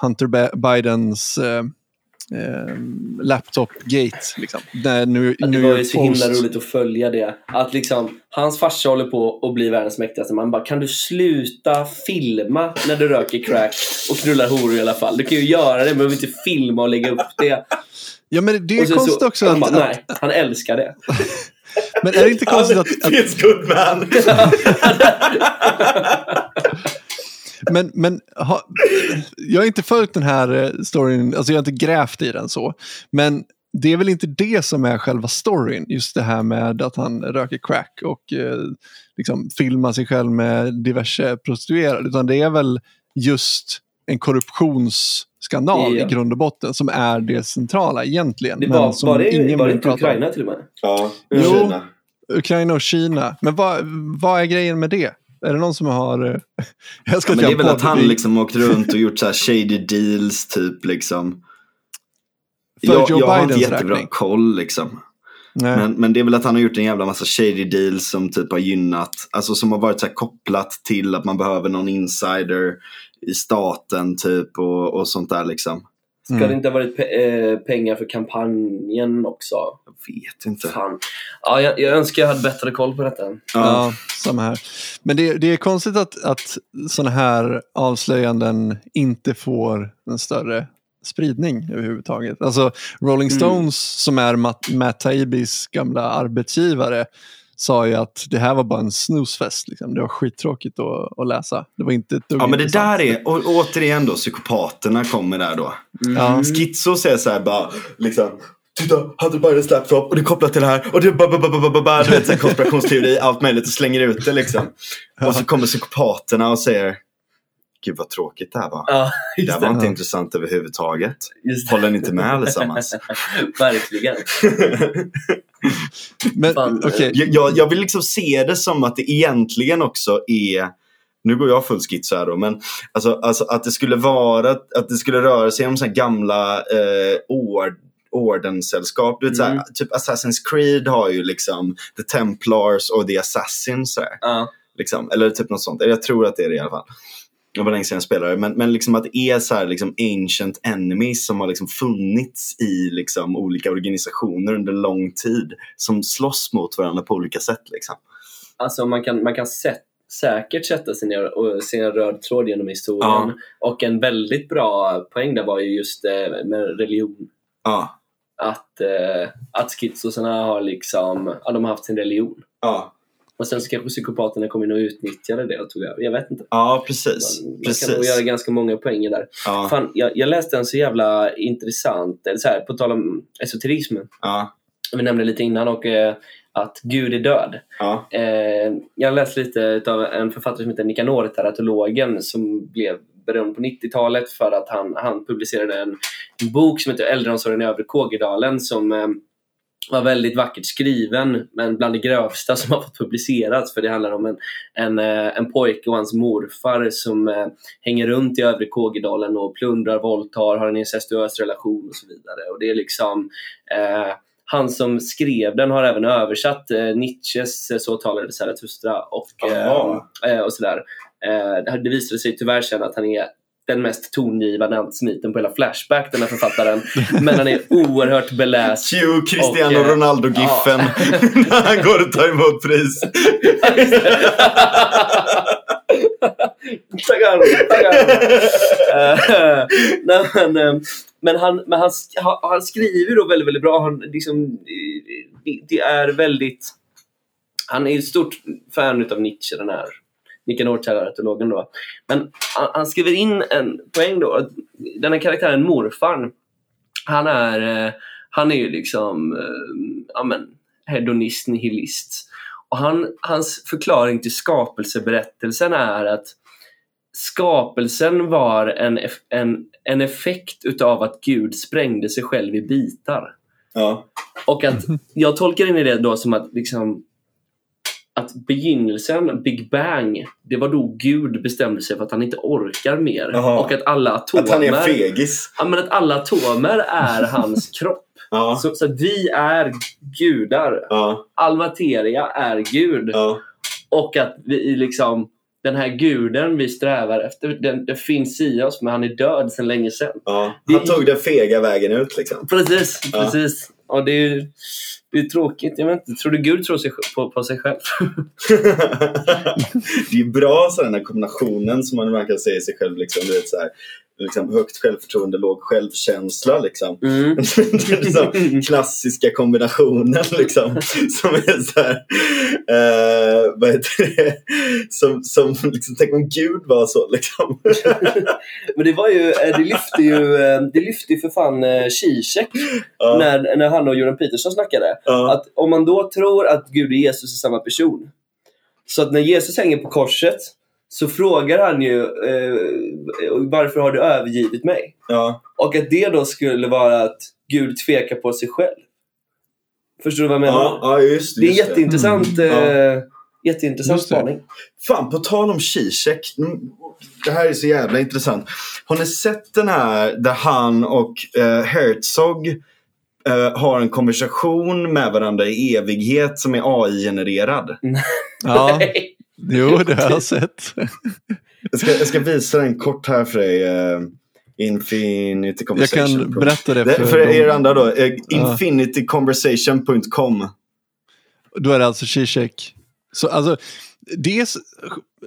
A: Hunter Bidens eh, eh, laptop-gate. Liksom. Där New,
C: Ja, det
A: New
C: var ju så himla roligt att följa det. Att liksom, hans farsa håller på att bli världens mäktigaste. Man bara, kan du sluta filma när du röker crack och knullar horor i alla fall? Du kan ju göra det, men behöver inte filma och lägga upp det.
A: Ja, men det är
C: sen
A: konstigt
C: så,
A: också
C: han
A: att,
C: bara, nej, han älskar det.
A: Men är det inte konstigt att, att
B: Feels good man.
A: Men, men ha, jag har inte följt den här eh, storyn, alltså jag har inte grävt i den så. Men det är väl inte det som är själva storyn, just det här med att han röker crack och eh, liksom filmar sig själv med diverse prostituerade. Utan det är väl just en korruptionsskandal
C: Ja.
A: i grund och botten som är det centrala egentligen.
C: Det
A: men
C: var,
A: som
C: var det,
A: ingen
C: var det inte
A: om.
C: Ukraina till och med?
B: Ja,
A: Jo.
B: Kina.
A: Ukraina och Kina. Men vad, vad är grejen med det? Är det någon som har... eh, Jag ska
B: Ja, men det är väl att han liksom åkt runt och gjort så här shady deals typ liksom.
A: För
B: jag,
A: Joe
B: jag har inte jättebra
A: räkning.
B: koll liksom.
A: Nej.
B: Men, men det är väl att han har gjort en jävla massa shady deals som typ har gynnat, alltså som har varit så här kopplat till att man behöver någon insider i staten typ och, och sånt där liksom.
C: Ska
A: Mm.
C: det inte ha varit pe- eh, pengar för kampanjen också?
B: Jag vet inte.
C: Fan. Ja, jag, jag önskar jag hade bättre koll på detta.
B: Ja.
A: Ja, samma här. Men det, det är konstigt att, att sådana här avslöjanden inte får en större spridning överhuvudtaget. Alltså Rolling
C: Mm.
A: Stones som är Matt, Matt Taibbis gamla arbetsgivare sa ju att det här var bara en snusfest. Liksom. Det var skittråkigt att, att läsa. Det var inte ett
B: Ja men det där är, och återigen då, psykopaterna kommer där då.
A: Ja.
B: Schizo säger så här bara, liksom. Titta, hade Bidens laptop och det är kopplat till det här och det är ba, ba, ba, ba, ba, ba, du vet, så här konspirationsteori, allt möjligt och slänger ut det liksom. Och så kommer psykopaterna och säger Gud vad tråkigt det här var.
C: Ja,
B: Det här
C: det.
B: var inte
A: Ja.
B: intressant överhuvudtaget.
C: Just det.
B: Håller ni inte med allesammans?
C: Verkligen.
A: Men,
C: Fan,
A: okej.
B: jag, jag, jag vill liksom se det som att det egentligen också är nu går jag full schizo här då, men alltså, alltså att det skulle vara att det skulle röra sig om så gamla eh, ord, ordenssällskap. Du vet, så här,
C: Mm.
B: typ Assassin's Creed har ju liksom The Templars och The Assassins. Så
C: Ja.
B: liksom. Eller typ något sånt. Jag tror att det är det i alla fall. Det var länge sedan jag spelade. Men, men liksom att det är så här, liksom ancient enemies som har liksom funnits i liksom olika organisationer under lång tid. Som slåss mot varandra på olika sätt. Liksom.
C: Alltså man kan, man kan sä- säkert sätta sig ner och se en röd tråd genom historien.
B: Ja.
C: Och en väldigt bra poäng där var ju just eh, med religion.
B: Ja.
C: Att, eh, att schizosarna har liksom, ja, de har haft sin religion.
B: Ja.
C: Och sen så kanske psykopaterna kom in och utnyttjade det och tog över. Jag vet inte.
B: Ja, precis.
C: Man, man kan nog
B: precis.
C: göra ganska många poänger där.
B: Ja.
C: Fan, jag, jag läste en så jävla intressant, eller så här, på tal om esoterism.
B: Ja.
C: Vi nämnde lite innan och eh, att Gud är död.
B: Ja.
C: Eh, jag läste lite av en författare som heter Nikanor, teratologen, som blev berömd på 90-talet för att han, han publicerade en, en bok som heter Äldreomsorgen i Övre Kågedalen som eh, var väldigt vackert skriven, men bland det grövsta som har fått publicerats. För det handlar om en, en, eh, en pojke och hans morfar som eh, hänger runt i Övre Kågedalen och plundrar, våldtar, har en incestuös relation och så vidare. Och det är liksom eh, han som skrev den har även översatt eh, Nietzsches eh, Så talade Zarathustra och, eh, och sådär. Det visade sig tyvärr sen att han är den mest tongivande antisemiten på hela Flashback, den här författaren. Men han är oerhört beläst.
B: Cue Cristiano
C: Och, eh,
B: Ronaldo-giffen när han går och tar emot pris.
C: tackar, tackar. Eh, men, eh, men, han, men han, han, skriver då väldigt, väldigt bra. Han, liksom, det, det är väldigt... Han är ett stort fan av Nietzsche, den här Nikanor teratologen då. Men han, han skriver in en poäng då. Den här karaktären, morfarn, han är, eh, han är ju liksom eh, ja, men, hedonist, nihilist. Och han, hans förklaring till skapelseberättelsen är att skapelsen var en, en, en effekt utav att Gud sprängde sig själv i bitar.
B: Ja.
C: Och att jag tolkar in i det då som att liksom att begynnelsen, Big Bang, det var då Gud bestämde sig för att han inte orkar mer.
B: Jaha.
C: Och att alla atomer,
B: Att han är fegis.
C: ja, men att alla atomer är hans kropp.
B: Ja.
C: Så, så vi är gudar.
B: Ja.
C: All materia är Gud.
B: Ja.
C: Och att vi liksom den här guden vi strävar efter, den, den finns i oss men han är död sedan länge sedan.
B: Ja. Han tog den fega vägen ut liksom.
C: Precis, precis ja, det är det är tråkigt. Jag vet inte, tror du Gud tror sig, på, på sig själv?
B: det är bra så den här kombinationen som man verkar säga i sig själv. Liksom, du vet, så här, liksom, högt självförtroende, låg självkänsla. Liksom.
C: Mm.
B: Liksom, klassiska kombinationen liksom, som är så här, eh, vad heter det? Som, som liksom, tänk om Gud var så liksom.
C: Men det var ju, eh, det lyfte ju, eh, det lyfte ju för fan eh, Zizek
B: Ja,
C: när, när han och Jordan Peterson snackade.
B: ja,
C: Att om man då tror att Gud och Jesus är samma person. Så att när Jesus hänger på korset så frågar han ju eh, varför har du övergivit mig?
B: ja,
C: Och att det då skulle vara att Gud tvekar på sig själv. Förstår du vad jag menar?
B: ja, ja, just det.
C: det är en
B: just
C: jätteintressant,
B: Mm.
C: eh, jätteintressant
A: det.
C: spaning.
B: Fan, på tal om Zizek. mm, Det här är så jävla intressant. Har ni sett den här där han och eh, Herzog eh, har en konversation med varandra i evighet som är AI-genererad?
A: Ja, jo, det har jag sett.
B: Jag ska, jag ska visa den kort här för dig. Uh, Infinity
A: Jag
B: Conversation.
A: kan berätta det för,
B: för er andra då.
A: Ja.
B: infinityconversation.com.
A: Då är det alltså Zizek. Så alltså, det är så,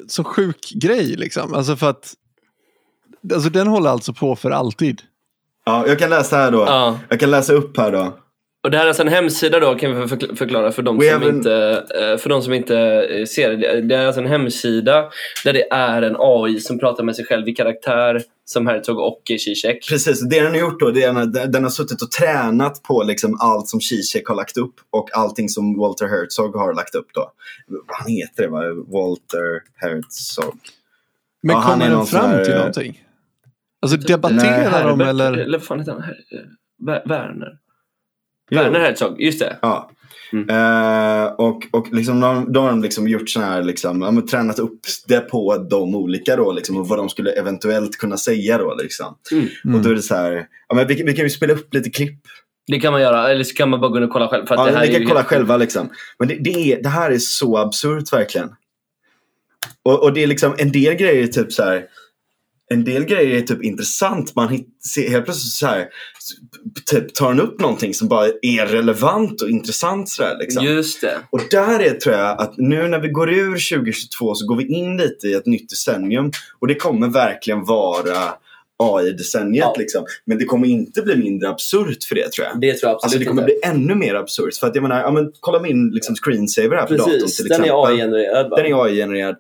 A: så sjuk grej liksom. Alltså för att, alltså den håller alltså på för alltid.
B: Ja, jag kan läsa här då.
C: Ja.
B: Jag kan läsa upp här då.
C: Och det här är alltså en hemsida då, kan vi förkl- förklara för de,
B: We
C: som inte, eh, för de som inte eh, ser det. Det är alltså en hemsida där det är en AI som pratar med sig själv i karaktär som Herzog och Zizek.
B: Precis, det den har gjort då, det är att den har suttit och tränat på liksom allt som Zizek har lagt upp och allting som Walter Herzog har lagt upp då. Vad heter det va? Walter Herzog.
A: Men
B: Ja, han
A: kommer
B: är
A: den fram
B: här,
A: till någonting? Alltså debatterar de eller?
C: eller vad fan heter han? Werner? Werner Herzog, just det.
B: Ja.
C: Mm.
B: Eh, och och liksom, de, då har de liksom gjort sån här, liksom, ja, men tränat upp det på de olika då, liksom, och vad de skulle eventuellt kunna säga då. Liksom.
C: Mm.
B: Och då är det så här, ja, men vi, vi kan ju spela upp lite klipp.
C: Det kan man göra, eller så kan man bara gå in och kolla själv. För att
B: Ja,
C: det här
B: ni
C: är
B: kan
C: ju
B: kolla
C: helt-
B: själva liksom. Men det, det, är, det här är så absurt verkligen. Och, och det är liksom en del grejer typ så här. En del grejer är typ intressant. Man hit, ser, helt plötsligt så här, typ, tar den upp någonting som bara är relevant och intressant. Så där, liksom.
C: Just det.
B: Och där är tror jag att nu när vi går ur 2022 så går vi in lite i ett nytt decennium. Och det kommer verkligen vara AI-decenniet.
C: Ja.
B: Liksom. Men det kommer inte bli mindre absurt för det tror jag.
C: Det tror jag absolut
B: Alltså det kommer
C: inte.
B: bli ännu mer absurt. För att jag menar, ja, men, kolla min liksom, screensaver här på datorn till
C: den
B: exempel.
C: är AI-genererad.
B: Den är AI-genererad.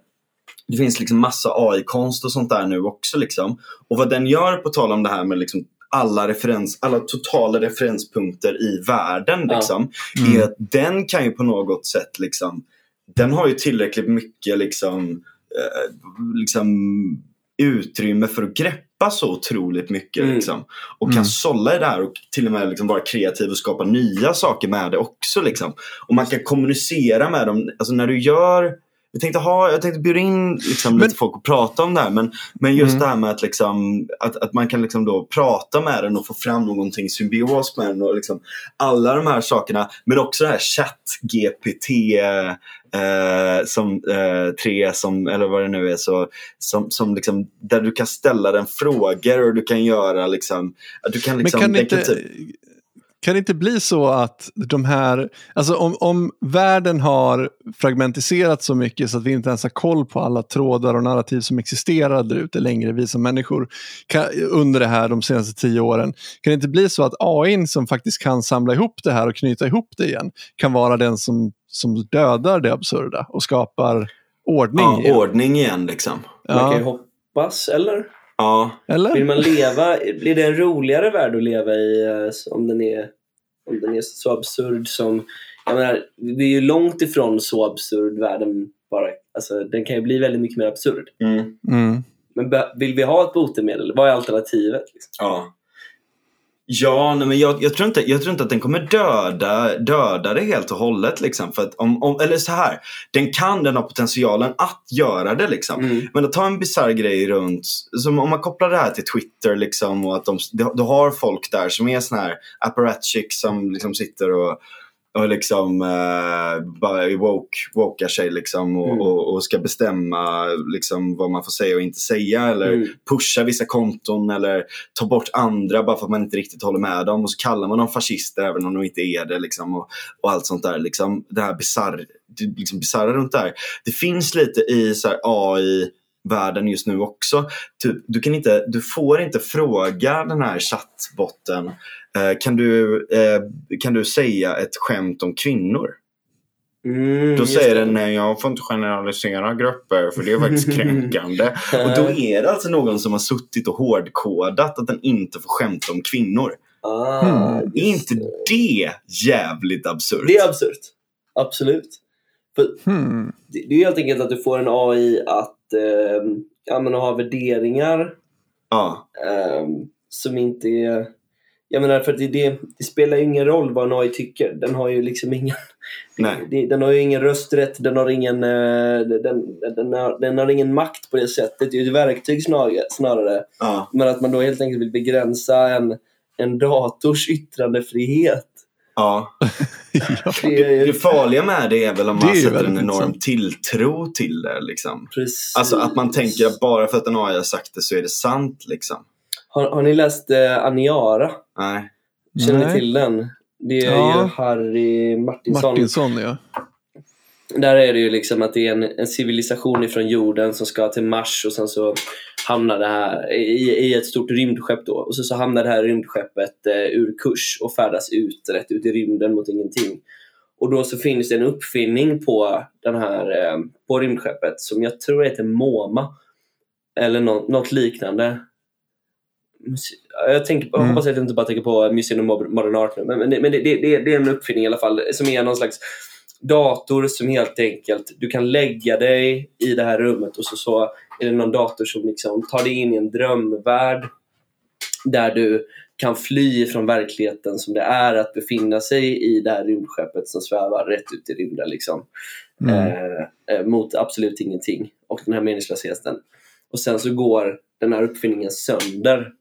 B: Det finns liksom massa AI-konst och sånt där nu också. Liksom. Och vad den gör, på tal om det här med liksom alla, referens, alla totala referenspunkter i världen.
C: Ja.
B: Liksom,
A: Mm.
B: är att den kan ju på något sätt liksom, den har ju tillräckligt mycket liksom, eh, liksom utrymme för att greppa så otroligt mycket.
C: Mm.
B: Liksom, och kan
A: Mm.
B: sålla i det här och till och med liksom vara kreativ och skapa nya saker med det också. Liksom. Och man kan kommunicera med dem. Alltså när du gör jag tänkte, ha, jag tänkte bjuda in liksom,
A: Men-
B: lite folk och prata om det här. Men, men just
A: Mm.
B: det här med att, liksom, att, att man kan liksom då prata med den och få fram någonting symbios med den. Och liksom, alla de här sakerna. Men också det här chatt-GPT eh, som eh, tre, som, eller vad det nu är. Så, som, som liksom, där du kan ställa den frågor och du kan göra liksom, att du kan liksom
A: Men kan
B: typ,
A: kan det inte bli så att de här, alltså om, om världen har fragmentiserat så mycket så att vi inte ens har koll på alla trådar och narrativ som existerar där ute längre, vi som människor, kan, under det här de senaste tio åren. Kan det inte bli så att AI som faktiskt kan samla ihop det här och knyta ihop det igen, kan vara den som, som dödar det absurda och skapar ordning
B: ja,
A: igen?
B: ordning igen liksom.
C: Man kan ju
A: Ja,
C: hoppas, eller?
B: Ja,
C: Vill
A: eller?
C: man leva, blir det en roligare värld att leva i eh, om den är, om den är så absurd som... Jag menar, vi är ju långt ifrån så absurd världen bara. Alltså, den kan ju bli väldigt mycket mer absurd.
B: mm,
A: Mm.
C: Men vill vi ha ett botemedel? Vad är alternativet? Liksom?
B: ja. Ja, nej, men jag, jag, tror inte, jag tror inte att den kommer döda, döda det helt och hållet. Liksom, för att om, om, eller så här, den kan, den har potentialen att göra det. Liksom.
C: Mm.
B: Men att ta en bisarr grej runt, som om man kopplar det här till Twitter liksom, och att de, du, du har folk där som är såna här apparatchiks som liksom sitter och och liksom eh, bara woke, wokar sig liksom och,
C: Mm.
B: och, och ska bestämma liksom vad man får säga och inte säga eller
C: Mm.
B: pusha vissa konton eller ta bort andra bara för att man inte riktigt håller med dem och så kallar man dem fascister även om de inte är det liksom och, och allt sånt där liksom det här bizarr, det liksom bizarra runt det här. Det finns lite i så AI världen just nu också. Typ, du, kan inte, du får inte fråga den här chattbotten eh, kan, du, eh, kan du säga ett skämt om kvinnor?
C: Mm,
B: Då säger den nej jag får inte generalisera grupper för det är faktiskt kränkande. Och då är det alltså någon som har suttit och hårdkodat att den inte får skämta om kvinnor.
C: Ah,
A: Hmm.
B: Är inte det jävligt absurt?
C: Det är absurt. Absolut. För
A: Hmm.
C: det, det är helt enkelt att du får en AI att eh, ja, men ha värderingar
B: Ja,
C: eh, som inte är... Jag menar, för det, det, det spelar ju ingen roll vad en AI tycker. Den har ju liksom ingen... det- Den har ju ingen rösträtt, den har ingen, eh, den, den, har, den har ingen makt på det sättet. Det är ju ett verktyg snarare. snarare.
B: Ja.
C: Men att man då helt enkelt vill begränsa en, en dators yttrandefrihet.
B: Ja.
A: ja.
C: Det
B: Det farliga med det är väl om
A: Det
B: man sätter en enorm
A: intressant.
B: tilltro till det. Liksom.
C: precis.
B: Alltså att man tänker att bara för att en AI har sagt det så är det sant. Liksom.
C: Har, har ni läst eh, Aniara?
B: Nej.
C: Känner
A: Nej.
C: ni till den? Det är
A: Ja.
C: ju Harry Martinsson.
A: Martinsson, ja.
C: Där är det ju liksom att det är en, en civilisation ifrån jorden som ska till Mars och sen så hamnar det här i, i ett stort rymdskepp då. Och så, så hamnar det här rymdskeppet eh, ur kurs och färdas ut, rätt ut i rymden mot ingenting. Och då så finns det en uppfinning på den här eh, på rymdskeppet som jag tror heter MoMA. Eller nå, något liknande. Jag, tänker, jag
A: Mm.
C: hoppas att jag inte bara tänker på Museum of Modern Art nu. Men, men, det, men det, det, det det är en uppfinning i alla fall som är någon slags dator som helt enkelt, du kan lägga dig i det här rummet och så, så är det någon dator som liksom tar dig in i en drömvärld där du kan fly från verkligheten som det är att befinna sig i det här rymdskeppet som svävar rätt ut i rymden. Liksom.
A: Mm.
C: Eh, eh, mot absolut ingenting och den här meningslösheten. Och sen så går den här uppfinningen sönder.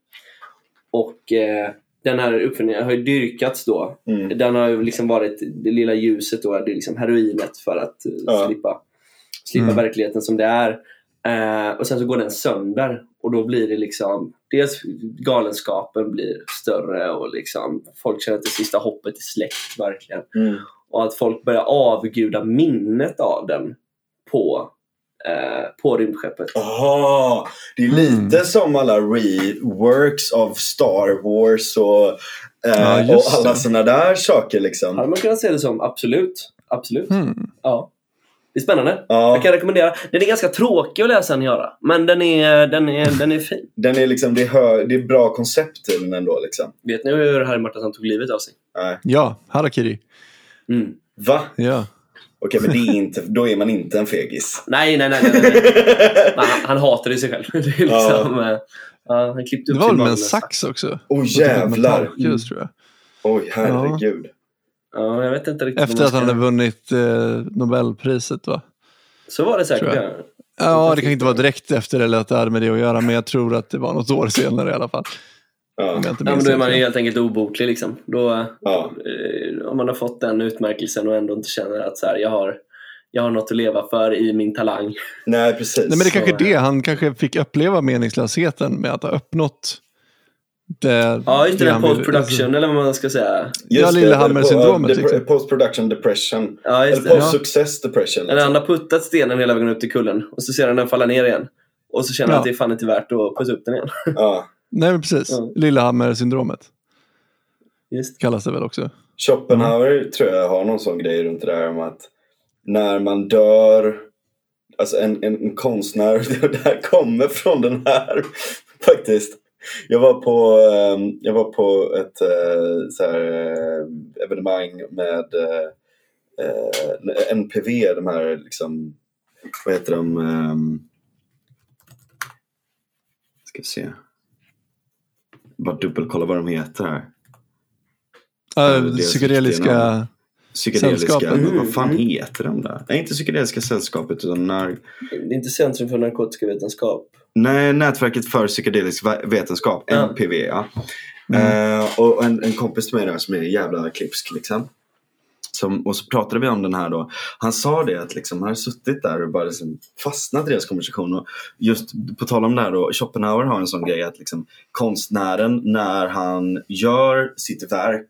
C: Och eh, den här uppfinningen har ju dyrkats då
B: Mm.
C: den har ju liksom varit det lilla ljuset då, det är liksom heroinet för att eh,
B: Ja.
C: slippa, slippa
A: Mm.
C: verkligheten som det är. Eh, och sen så går den sönder och då blir det liksom, dels galenskapen blir större och liksom folk känner att det sista hoppet är släckt verkligen.
B: Mm.
C: Och att folk börjar avguda minnet av den på, på rymdskeppet.
B: Aha, det är
A: Mm.
B: lite som alla reworks av Star Wars och, eh,
A: Ja,
B: och alla sådana där saker. Liksom.
C: Hade man kunnat se det som, absolut. Absolut.
A: Hmm.
C: Ja. Det är spännande.
B: Ja,
C: Jag kan rekommendera. Den är ganska tråkig att läsa den göra. Men den är, den är, den är fin.
B: den är liksom, det, är hö, det är bra koncept till den ändå. Liksom.
C: Vet ni hur Harry Martinsson tog livet av sig?
B: Nej.
A: Ja, harakiri.
C: Mm.
B: Va?
A: Ja.
B: Okej, men det är inte, då är man inte en fegis.
C: Nej, nej, nej. nej, nej. Han, han hatade sig själv. Det är liksom, ja, han klippte upp
A: Det var väl med en sax också?
B: Åh
A: ett
B: jävlar!
A: metallljus, tror jag.
B: Oj, herregud.
C: Ja, jag vet inte riktigt
A: Efter att han hade vunnit eh, Nobelpriset va?
C: Så var det säkert, ja.
A: Ja, det kan inte vara direkt efter eller att det hade med det att göra, men jag tror att det var något år senare i alla fall.
B: Ja,
A: Om jag inte
C: Ja, men då är man ju
A: helt
C: enkelt obotlig. Liksom. Då,
B: ja.
C: eh, om man har fått den utmärkelsen och ändå inte känner att så här, jag, har, jag har något att leva för i min talang.
B: Nej, precis.
A: Nej, men det är kanske är det. Han kanske fick uppleva meningslösheten med att ha uppnått det.
C: Ja, just det.
A: det
C: Den
A: han vill-
C: post-production eller vad man ska säga.
B: Just
A: Ja,
B: det,
A: Lillehammer-syndromet, liksom.
B: Post-production depression.
C: Ja,
B: Eller
C: det.
B: post-success depression.
C: När han har puttat stenen hela vägen upp till kullen och så ser han den falla ner igen. Och så känner han
A: Ja.
C: att det är fan inte värt att putta upp den igen.
B: Ja.
A: Nej, men precis.
C: Ja.
A: Lillehammer-syndromet
C: Just.
A: kallas det väl också.
B: Schopenhauer tror jag har någon sån grej runt det där om att när man dör, alltså en, en, en konstnär, det här kommer från den här faktiskt. Jag var på, eh, jag var på ett eh, så här, eh, evenemang med eh, NPV, de här liksom, vad heter de? ehm, ska vi se. Bara dubbelkolla vad de heter här.
A: Uh, psykedeliska... Sällskapet.
B: men vad fan
C: Mm.
B: heter de där? Nej, inte Psykedeliska sällskapet utan när...
C: Det är inte Centrum för narkotikavetenskap.
B: Nej, Nätverket för psykedelisk ve- vetenskap,
C: Ja.
B: NPV. Ja.
A: Mm.
B: Eh, och en, en kompis med mig där som är jävla klipsk liksom. Som, och så pratade vi om den här då. Han sa det att liksom, han hade suttit där och bara liksom fastnat i deras konversation. Och just på tal om det här då, Schopenhauer har en sån grej att liksom, konstnären när han gör sitt verk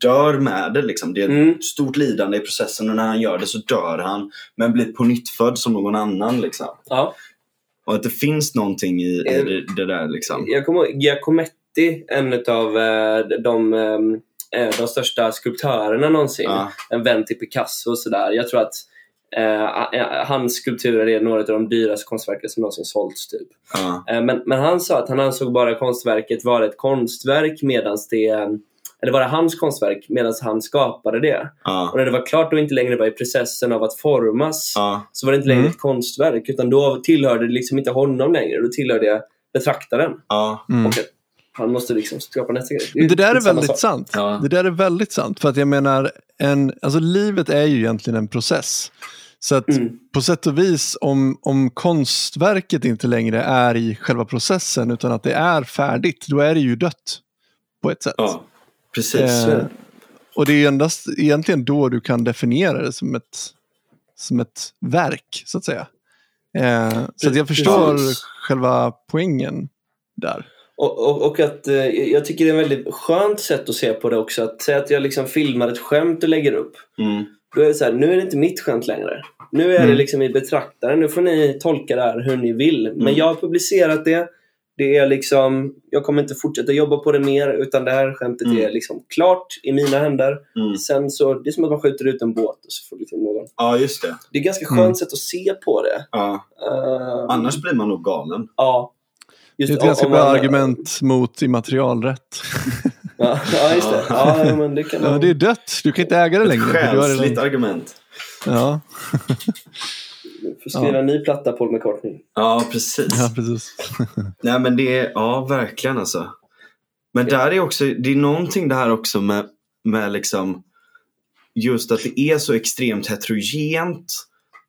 B: dör med det. Liksom. Det är
C: Mm.
B: stort lidande i processen och när han gör det så dör han. Men blir på nytt född som någon annan. Liksom.
C: Ja.
B: Och att det finns någonting i, i
C: Eh,
B: det, det där. Liksom.
C: Jag kommer ihåg Giacometti, en av eh, de, eh, de största skulptörerna någonsin.
B: Ja,
C: En vän till Picasso och sådär. Jag tror att eh, hans skulpturer är några av de dyraste konstverken som någonsin sålts. Typ.
B: ja,
C: Eh, men, men han sa att han ansåg bara konstverket vara ett konstverk medan det eh, eller var det hans konstverk medan han skapade det.
B: ja,
C: Och när det var klart och inte längre var i processen av att formas så var det inte längre
A: Mm.
C: ett konstverk utan då tillhörde det liksom inte honom längre. Då tillhörde det betraktaren.
A: Mm.
C: Och han måste liksom skapa nästa grej. ju
A: Det där är väldigt
C: sak.
A: sant.
B: Ja.
A: Det där är väldigt sant. För att jag menar, en, alltså livet är ju egentligen en process. Så att
C: Mm.
A: på sätt och vis, om, om konstverket inte längre är i själva processen utan att det är färdigt, då är det ju dött. På ett sätt.
B: ja. Precis.
A: Eh, och det är endast egentligen då du kan definiera det som ett, som ett verk, så att säga. Eh, så att jag förstår
B: Precis.
A: själva poängen där.
C: Och, och, och att eh, jag tycker det är ett väldigt skönt sätt att se på det också. Att säga att jag liksom filmar ett skämt och lägger upp.
B: Mm.
C: Då är det så här, nu är det inte mitt skämt längre. Nu är det
A: Mm.
C: liksom i betraktaren. Nu får ni tolka det här hur ni vill. Men
B: Mm.
C: jag har publicerat det. Det är liksom, jag kommer inte fortsätta jobba på det mer utan det här skämtet
B: Mm.
C: är liksom klart i mina händer.
B: Mm.
C: Sen så, det är som att man skjuter ut en båt och så får liksom någon.
B: Ja, just det.
C: Det är ganska skönt
A: Mm.
C: sätt att se på det.
B: Ja.
C: Uh,
B: Annars blir man nog galen.
C: Ja.
A: Det är ett ganska bra
C: man-
A: argument mot immaterialrätt.
C: Ja, ja just det. Ja, ja, men det kan
A: Ja,
C: man...
A: det är dött, du kan inte äga det
B: Ett
A: längre. har
B: själsligt
A: redan...
B: argument.
A: ja.
C: Du får skriva en ny platta Paul McCartney.
B: Ja, precis.
A: ja, precis.
B: Nej, men det är, ja, verkligen alltså. Men där är också, det är någonting det här också med, med liksom just att det är så extremt heterogent.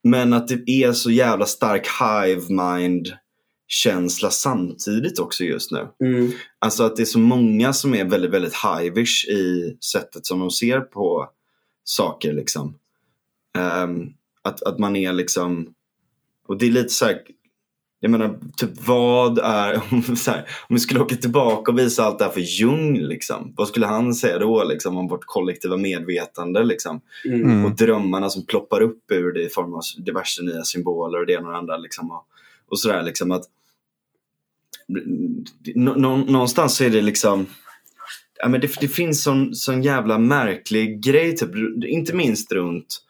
B: Men att det är så jävla stark hive mind känsla samtidigt också just nu.
C: Mm.
B: Alltså att det är så många som är väldigt, väldigt hivish i sättet som de ser på saker liksom. Ehm, att, att man är liksom, och det är lite så här, jag menar, typ vad är, om så här, om vi skulle åka tillbaka och visa allt det här för Jung liksom. Vad skulle han säga då liksom om vårt kollektiva medvetande liksom?
C: Mm.
B: Och drömmarna som ploppar upp ur det i form av diverse nya symboler och det ena och det andra. Liksom, och, och sådär liksom att nå, nå, någonstans så är det liksom ja, men det, det finns sån, sån jävla märklig grej, typ, inte minst runt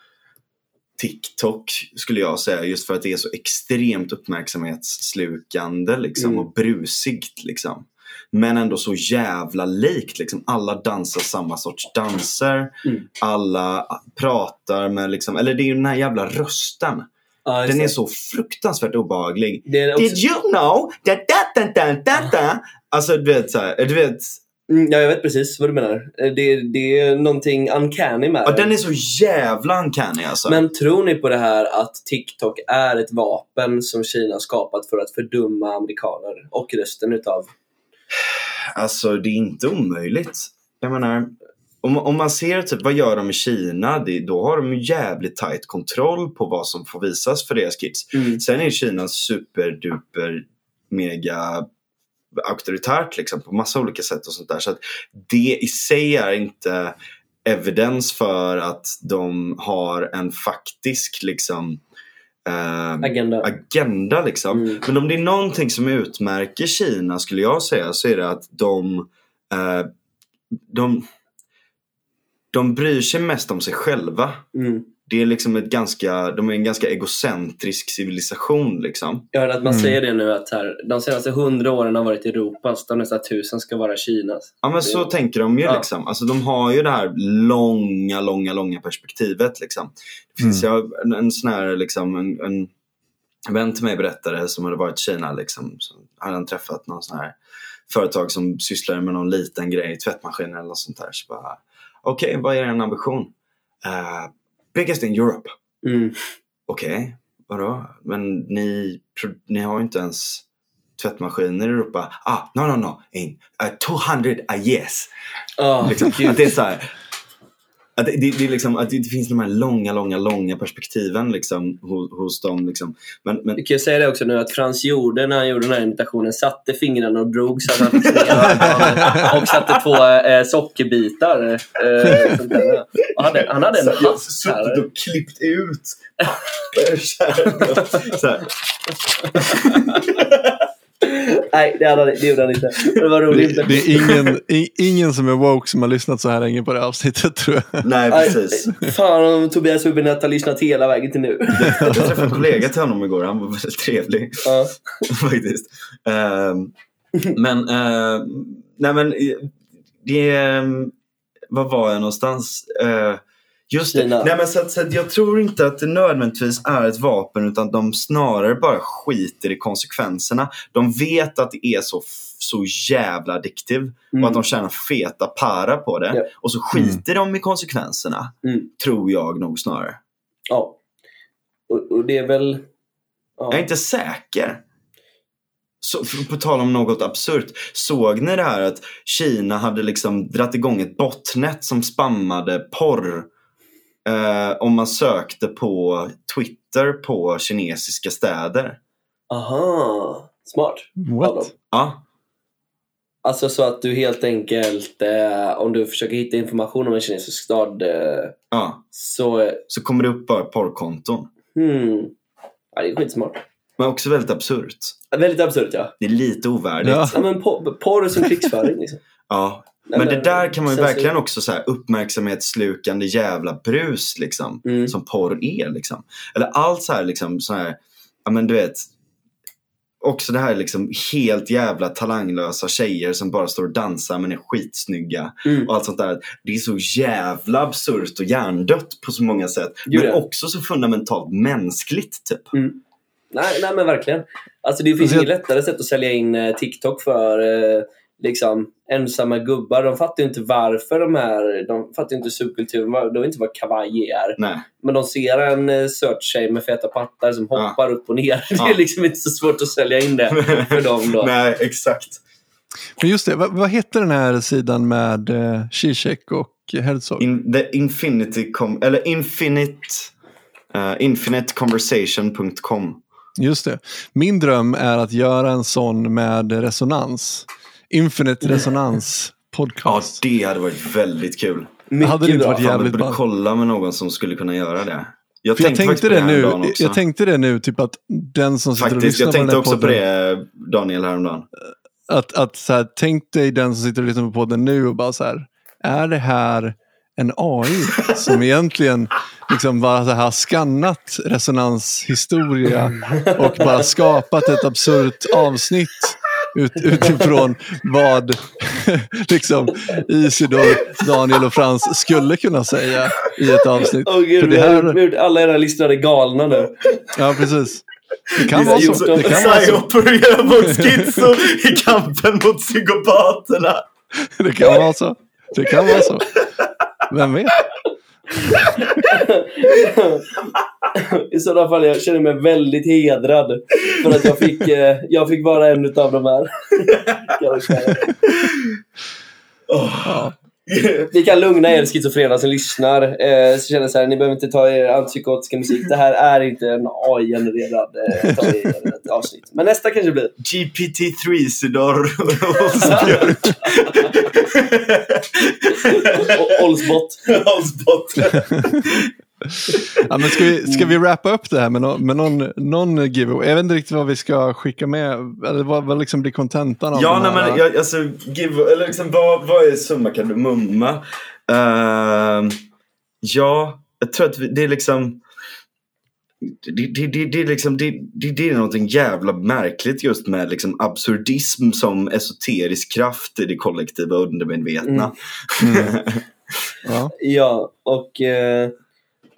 B: TikTok skulle jag säga, just för att det är så extremt uppmärksamhetsslukande liksom,
C: Mm.
B: och brusigt. Liksom. Men ändå så jävla likt. Liksom. Alla dansar samma sorts danser.
C: Mm.
B: Alla pratar med, liksom, eller det är ju den här jävla rösten.
C: Just
B: Den är så fruktansvärt obehaglig.
C: Också...
B: Did you know that da, da, da, da, da. Alltså du vet såhär, du vet.
C: Mm, ja, jag vet precis vad du menar. Eh, Det, det är någonting uncanny med
B: Ja, den är så jävla uncanny alltså.
C: Men tror ni på det här att TikTok är ett vapen som Kina skapat för att fördumma amerikaner och resten utav...
B: Alltså det är inte omöjligt. Jag menar, om, om man ser typ vad gör de i Kina, det, då har de jävligt tight kontroll på vad som får visas för deras kids.
C: Mm.
B: Sen är Kina superduper mega auktoritärt liksom, på massa olika sätt och sånt där. Så att det i sig är inte evidens för att de har en faktisk liksom eh,
C: Agenda.
B: agenda liksom.
C: Mm.
B: Men om det är någonting som utmärker Kina skulle jag säga så är det att de, eh, de, de bryr sig mest om sig själva.
C: Mm.
B: Det är liksom ett ganska, de är en ganska egocentrisk civilisation liksom.
C: Jag hörde att man
A: Mm.
C: säger det nu att här, de senaste hundra åren har varit Europas, de nästa tusen ska vara Kinas.
B: Ja men så tänker de ju
C: Ja.
B: liksom. Alltså de har ju det här långa, långa, långa perspektivet liksom. Det finns
A: Mm.
B: ju en, en sån här liksom, en, en vän till mig berättade som hade varit i Kina liksom. Så hade han träffat någon sån här företag som sysslar med någon liten grej, tvättmaskin eller något sånt där. Så bara, okej vad är er ambition? Uh, biggest in Europe.
C: Mm.
B: Okej, vadå? Men ni, ni har ju inte ens tvättmaskiner i Europa. Ah, no, no, no. In, uh, 200 a yes.
C: Ja,
B: Liksom.
C: gud.
B: Att det är så här. Att det, det, det, är liksom, att det finns de här långa, långa, långa perspektiven liksom, hos, hos dem. Liksom. Men, men,
C: Vi kan ju säga det också nu att Frans gjorde när han gjorde den här imitationen satte fingrarna och drog så att han fick och satte två eh, sockerbitar. Eh, sånt där. och hade, han hade en hatt
B: suttit och klippt ut. så här.
C: Nej, det, hade, det gjorde han inte. Det var roligt.
A: Det, det är ingen, ingen som är woke som har lyssnat så här länge på det här avsnittet tror jag.
B: Nej, precis.
C: Fan om Tobias Hübinette har lyssnat hela vägen till nu.
B: Jag träffade en kollega till honom igår. Han var väldigt trevlig.
C: Ja.
B: faktiskt. Ehm, men, uh, nej men, eh, det... ehm, Var var jag någonstans? Eh, just det.
C: Kina.
B: Nej, men så, att- så att jag tror inte att det nödvändigtvis är ett vapen utan de snarare bara skiter i konsekvenserna. De vet att det är så, så jävla addiktiv och
C: Mm.
B: att de tjänar feta para på det.
C: Ja.
B: Och så skiter de i konsekvenserna.
C: Mm.
B: Tror jag nog snarare.
C: Ja. Och, och det är väl... Ja.
B: Jag är inte säker. Så, på tal om något absurt. Såg ni det här att Kina hade liksom dratt igång ett botnet som spammade porr eh, om man sökte på Twitter på kinesiska städer?
C: Aha, smart.
A: What?
B: Ja,
C: Alltså så att du helt enkelt, eh, om du försöker hitta information om en kinesisk stad, eh,
B: ja.
C: så... eh,
B: Så kommer det upp bara porrkonton.
C: Hmm. Ja, det är skitsmart.
B: Men också väldigt absurt.
C: Väldigt absurt ja.
B: Det är lite ovärdigt.
A: Ja.
C: ja men por- porr som krigsföring liksom.
B: Ja, men det där kan man ju
C: så-
B: verkligen också så här uppmärksamhetsslukande jävla brus liksom.
C: Mm.
B: Som porr är liksom. Eller allt så här liksom så här, ja men du vet. Också det här liksom helt jävla talanglösa tjejer som bara står och dansar men är skitsnygga.
C: Mm.
B: Och allt sånt där. Det är så jävla absurt och hjärndött på så många sätt.
C: Jo,
B: men
C: det.
B: också så fundamentalt mänskligt typ.
C: Nej, nej men verkligen. Alltså det finns
A: Alltså,
C: inget lättare sätt att sälja in eh, TikTok för eh, liksom ensamma gubbar. De fattar ju inte varför de här, de fattar ju inte subkulturen, de vet inte vad kavaj är.
B: Nej.
C: Men de ser en eh, söt tjej med feta pattar som
B: Ja.
C: hoppar upp och ner. Det
B: Ja.
C: är liksom inte så svårt att sälja in det för dem då.
B: Nej, exakt.
A: Men just det, vad, vad heter den här sidan med eh, Zizek och Herzog?
B: In, the infinity com, eller infinite, uh, infiniteconversation.com.
A: Just det. Min dröm är att göra en sån med resonans. Infinite Resonans
B: Ja,
A: podcast.
B: det hade varit väldigt kul.
C: Mycket
A: hade det inte
C: bra.
A: varit
B: vi
A: jävligt
B: borde
A: ball.
B: kolla med någon som skulle kunna göra det. Jag
A: För jag
B: tänkte,
A: tänkte
B: faktiskt
A: det nu, jag tänkte det nu, typ att den som sitter och
B: faktiskt,
A: lyssnar
B: jag
A: på den
B: tänkte
A: här
B: också på
A: podden,
B: det Daniel häromdagen.
A: Att, att så här, tänk dig den som sitter och lyssnar på podden nu och bara så här, är det här en AI som egentligen liksom bara så här har skannat resonanshistoria och bara skapat ett absurt avsnitt ut, utifrån vad liksom Isidor, Daniel och Frans skulle kunna säga i ett avsnitt.
C: Åh gud,
A: För det här-
C: vi har alla era lyssnare galna nu.
A: Ja, precis. Det kan vara
C: gjort
A: så. Det kan vara så.
B: opererar mot schizo i kampen mot psykopaterna.
A: Det kan vara så. Det kan vara så. Vem vet?
C: I sådana fall jag känner mig väldigt hedrad för att jag fick, eh, jag fick vara en av de här karaktärerna.
A: Ja.
C: Vi kan lugna er schizofrena som lyssnar. Eh, så känner så här, ni behöver inte ta er antipsykotiska musik. Det här är inte en AI-genererad eh, avsnitt. Men nästa kanske blir.
B: GPT-3 Isidor Olsbjörk.
C: O- Olsbot.
B: Olsbot.
A: Ja, men ska, vi, ska vi wrappa upp det här med, no, med någon, någon giveaway? Jag vet inte riktigt vad vi ska skicka med. Eller vad, vad liksom blir kontentan av
B: Ja, nej,
A: här?
B: men jag, alltså, give, eller liksom, vad, vad är summa kardemumma? Uh, ja, jag tror att vi, det är liksom det, det, det, det, är liksom, det, det, det är någonting jävla märkligt just med liksom absurdism som esoterisk kraft i det kollektiva undermedvetna.
A: Mm. Ja.
C: Ja, och eh,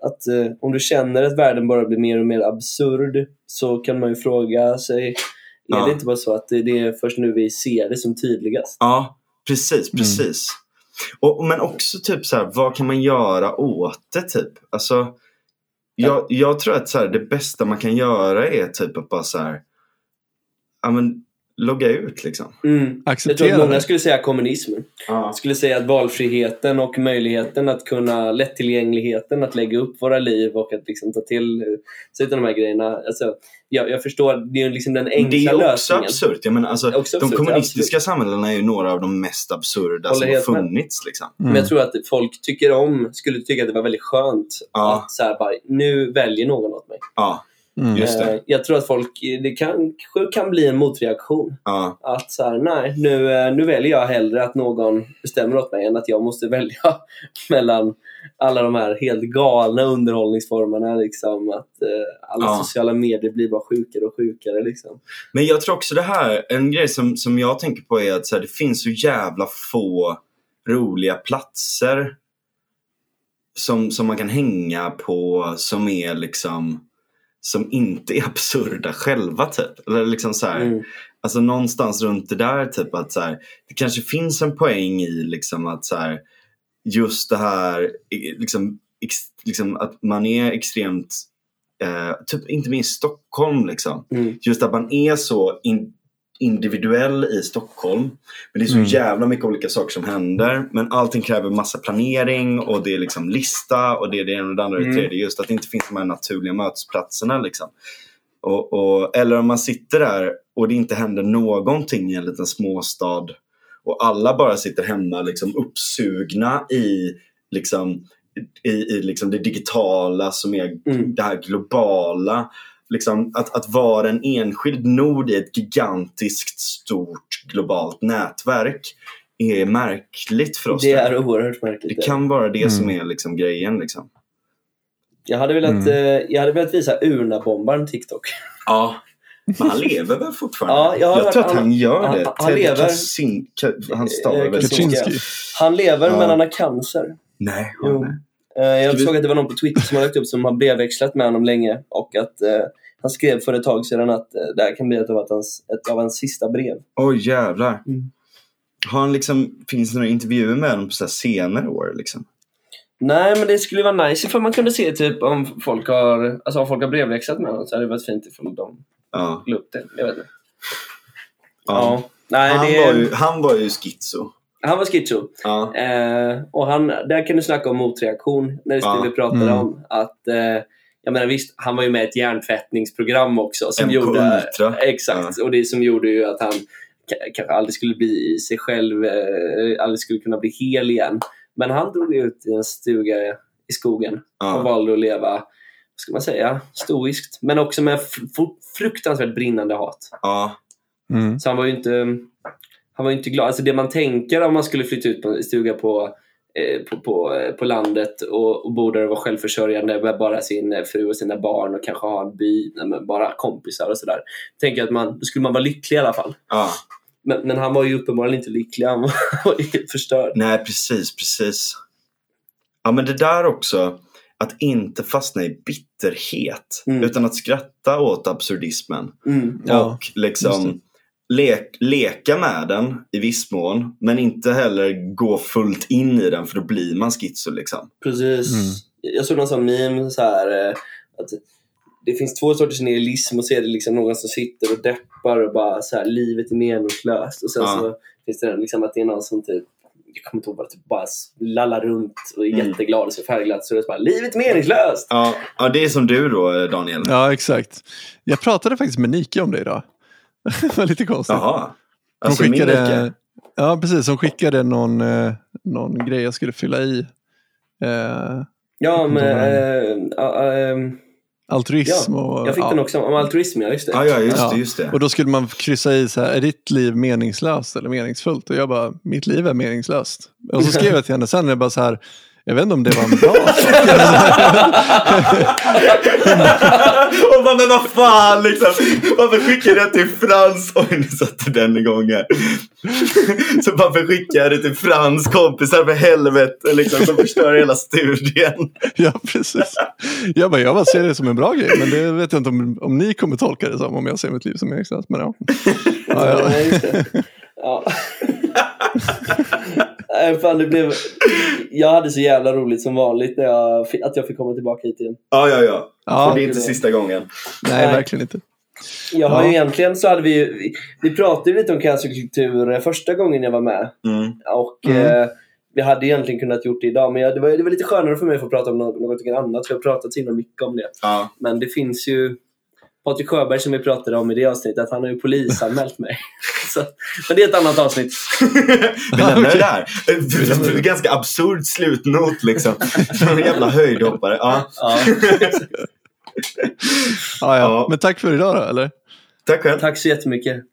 C: att eh, om du känner att världen bara blir mer och mer absurd så kan man ju fråga sig, är
B: Ja.
C: det inte bara så att det, det är först nu vi ser det som tydligast?
B: Ja, precis,
A: Mm.
B: precis. Och, men också typ så här, vad kan man göra åt det typ? Alltså, jag, jag tror att så här, det bästa man kan göra är typ att bara så här, ja men logga ut liksom.
C: Mm. Jag tror
A: Acceptera
C: att många skulle säga kommunism.
B: Ja.
C: Jag skulle säga att valfriheten och möjligheten att kunna, lättillgängligheten att lägga upp våra liv och att liksom ta till sig av de här grejerna. Alltså, jag, jag förstår, det är liksom den enkla
B: Det är också
C: lösningen.
B: absurt. Jag menar, alltså,
C: Också
B: de
C: absurt,
B: kommunistiska samhällena är ju några av de mest absurda
C: Håller
B: som har funnits. Liksom.
C: Men jag tror att folk tycker om, skulle tycka att det var väldigt skönt
B: Ja.
C: att så här bara, nu väljer någon åt mig.
B: Ja,
A: Mm.
B: just det.
C: Eh, Jag tror att folk, det kan, kan bli en motreaktion.
B: Ja,
C: Att så här, nej, nu, eh, nu väljer jag hellre att någon bestämmer åt mig än att jag måste välja mellan alla de här helt galna underhållningsformerna. Liksom, att eh, alla
B: Ja.
C: sociala medier blir bara sjukare och sjukare. Liksom.
B: Men jag tror också det här, en grej som, som jag tänker på är att så här, det finns så jävla få roliga platser som, som man kan hänga på som är liksom som inte är absurda själva typ. Eller liksom så här,
C: Mm.
B: Alltså någonstans runt det där typ att så här, det kanske finns en poäng i liksom att så här, just det här liksom, ex, liksom att man är extremt eh, typ inte minst Stockholm liksom.
C: Mm.
B: Just att man är så in, individuell i Stockholm. Men det är så
A: Mm.
B: jävla mycket olika saker som händer. Men allting kräver massa planering och det är liksom lista och det är det ena och det andra och det
C: Mm.
B: tredje. Just att det inte finns de här naturliga mötesplatserna liksom. Och, och, eller om man sitter där och det inte händer någonting i en liten småstad och alla bara sitter hemma liksom uppsugna i liksom, i, i liksom det digitala som är
C: Mm.
B: det här globala. Liksom, att, att vara en enskild nod i ett gigantiskt stort globalt nätverk är märkligt för oss.
C: Det
B: jag.
C: är oerhört märkligt.
B: det kan vara det som
A: Mm.
B: är liksom grejen. Liksom.
C: Jag, hade velat,
A: Mm.
C: eh, jag hade velat visa Urnabombaren TikTok.
B: Ja, men han lever väl fortfarande?
C: Ja, jag har hört
B: tror att
C: han-
B: han gör
C: han-
B: det.
C: han lever.
B: Ka- han
C: Eh,
B: väl
C: Kaczynski.
A: Kaczynski.
C: Han lever
B: Ja.
C: men han har cancer.
B: Nej,
C: Jo.
B: han är.
C: Eh, jag
B: Ska vi-
C: såg att det var någon på Twitter som har lagt upp som har brevväxlat med honom länge och att eh, han skrev för ett tag sedan att eh, det här kan bli ett av, hans, ett av hans sista brev.
B: Oj jävlar.
C: Mm.
B: Har han liksom, finns det några intervjuer med honom på så här senare år? Liksom?
C: Nej, men det skulle vara nice ifall man kunde se typ om folk har, alltså om folk har brevväxlat med honom så hade det varit fint ifall de
B: Ja.
C: la upp det. Jag vet inte.
B: Ja.
C: Nej,
B: Han,
C: det,
B: var ju, han var ju schizo.
C: Han var schizo.
B: Ja.
C: Eh, och han, där kan du snacka om motreaktion, när det
B: Ja.
C: vi pratade
A: Mm.
C: om. Att, eh, jag menar visst, han var ju med i ett hjärntvättningsprogram också. Som
B: MK
C: gjorde,
B: Ultra.
C: Exakt, och det som gjorde ju att han ka- kanske aldrig skulle bli sig själv, eh, aldrig skulle kunna bli hel igen. Men han drog ut i en stuga i skogen och
B: Ja.
C: valde att leva, vad ska man säga, stoiskt. Men också med fr- fruktansvärt brinnande hat.
B: Ja.
A: Mm.
C: Så han var ju inte, han var inte glad. Alltså det man tänker om man skulle flytta ut på en stuga på, eh, på, på, eh, på landet och, och bo där och vara självförsörjande med bara sin eh, fru och sina barn och kanske ha en by med bara kompisar och sådär. Tänker att man, då skulle man vara lycklig i alla fall.
B: ja.
C: Men, men han var ju uppenbarligen inte lycklig. Han var var ju helt förstörd.
B: Nej, precis, precis. Ja, men det där också. Att inte fastna i bitterhet.
C: Mm.
B: Utan att skratta åt absurdismen.
C: Mm.
A: Ja,
B: och liksom lek, leka med den i viss mån. Men inte heller gå fullt in i den för då blir man schizo liksom.
C: Precis.
A: Mm.
C: Jag såg någon sån meme så här, eh, att det finns två sorters nihilism och så är det liksom någon som sitter och deppar och bara så här, livet är meningslöst. Och sen
B: Ja.
C: så finns det liksom att det är någon som typ jag kommer inte ihåg vad, typ bara lallar runt och är
B: Mm.
C: jätteglad och så färgglatt. Så det är bara, livet är meningslöst!
B: Ja, ja, det är som du då Daniel.
A: Ja, exakt. Jag pratade faktiskt med Nike om det idag. det var lite konstigt.
B: Jaha. Alltså min
A: skickade,
B: vecka.
A: ja, precis. Hon skickade någon, eh, någon grej jag skulle fylla i. Eh,
C: Ja, men...
A: De
C: Äh, äh, äh,
A: altruism och...
C: jag fick
A: ja.
C: den också om altruism, ja just det.
B: Ja, ja, just
A: Ja.
B: det. Just det.
A: Och då skulle man kryssa i så här, är ditt liv meningslöst eller meningsfullt? Och jag bara, mitt liv är meningslöst. Och så skrev jag till henne sen, jag bara så här, jag vet inte om det var en bra
B: och bara, men vad fan liksom. Varför skickar jag det till Frans? Oj, nu satte den igång här. Så varför skickar jag det till Frans kompisar för helvete liksom, som förstör hela studien?
A: ja, precis. Jag bara, jag bara ser det som en bra grej, men det vet jag inte om, om ni kommer tolka det som om jag ser mitt liv som meningslöst. Men ja. Ja, ja.
C: Ja, Nej, fan, det blev... Jag hade så jävla roligt som vanligt när jag, att jag fick komma tillbaka hit igen.
B: Ja, ja, ja.
A: Ja.
B: Det är inte sista gången.
A: Nej,
C: Nej.
A: verkligen inte.
C: Jag har
A: Ja.
C: ju egentligen så hade vi ju, vi, pratade ju lite om cancerkultur första gången jag var med.
B: Mm.
C: Och
A: Mm.
C: eh, vi hade egentligen kunnat gjort det idag, men jag, det, var, det var lite skönare för mig att få prata om något, något annat. för Jag har pratat så himla mycket om det.
B: Ja.
C: Men det finns ju Patrik Sjöberg som vi pratade om i det avsnittet, att han har ju polisanmält mig. så, men det är ett annat avsnitt.
B: Vi lämnar det där. Ganska absurd slutnot liksom. En jävla höjdhoppare. Ja.
C: Ja,
A: Ja, ja.
B: Ja.
A: Men tack för idag då, eller?
B: Tack själv.
C: tack så jättemycket.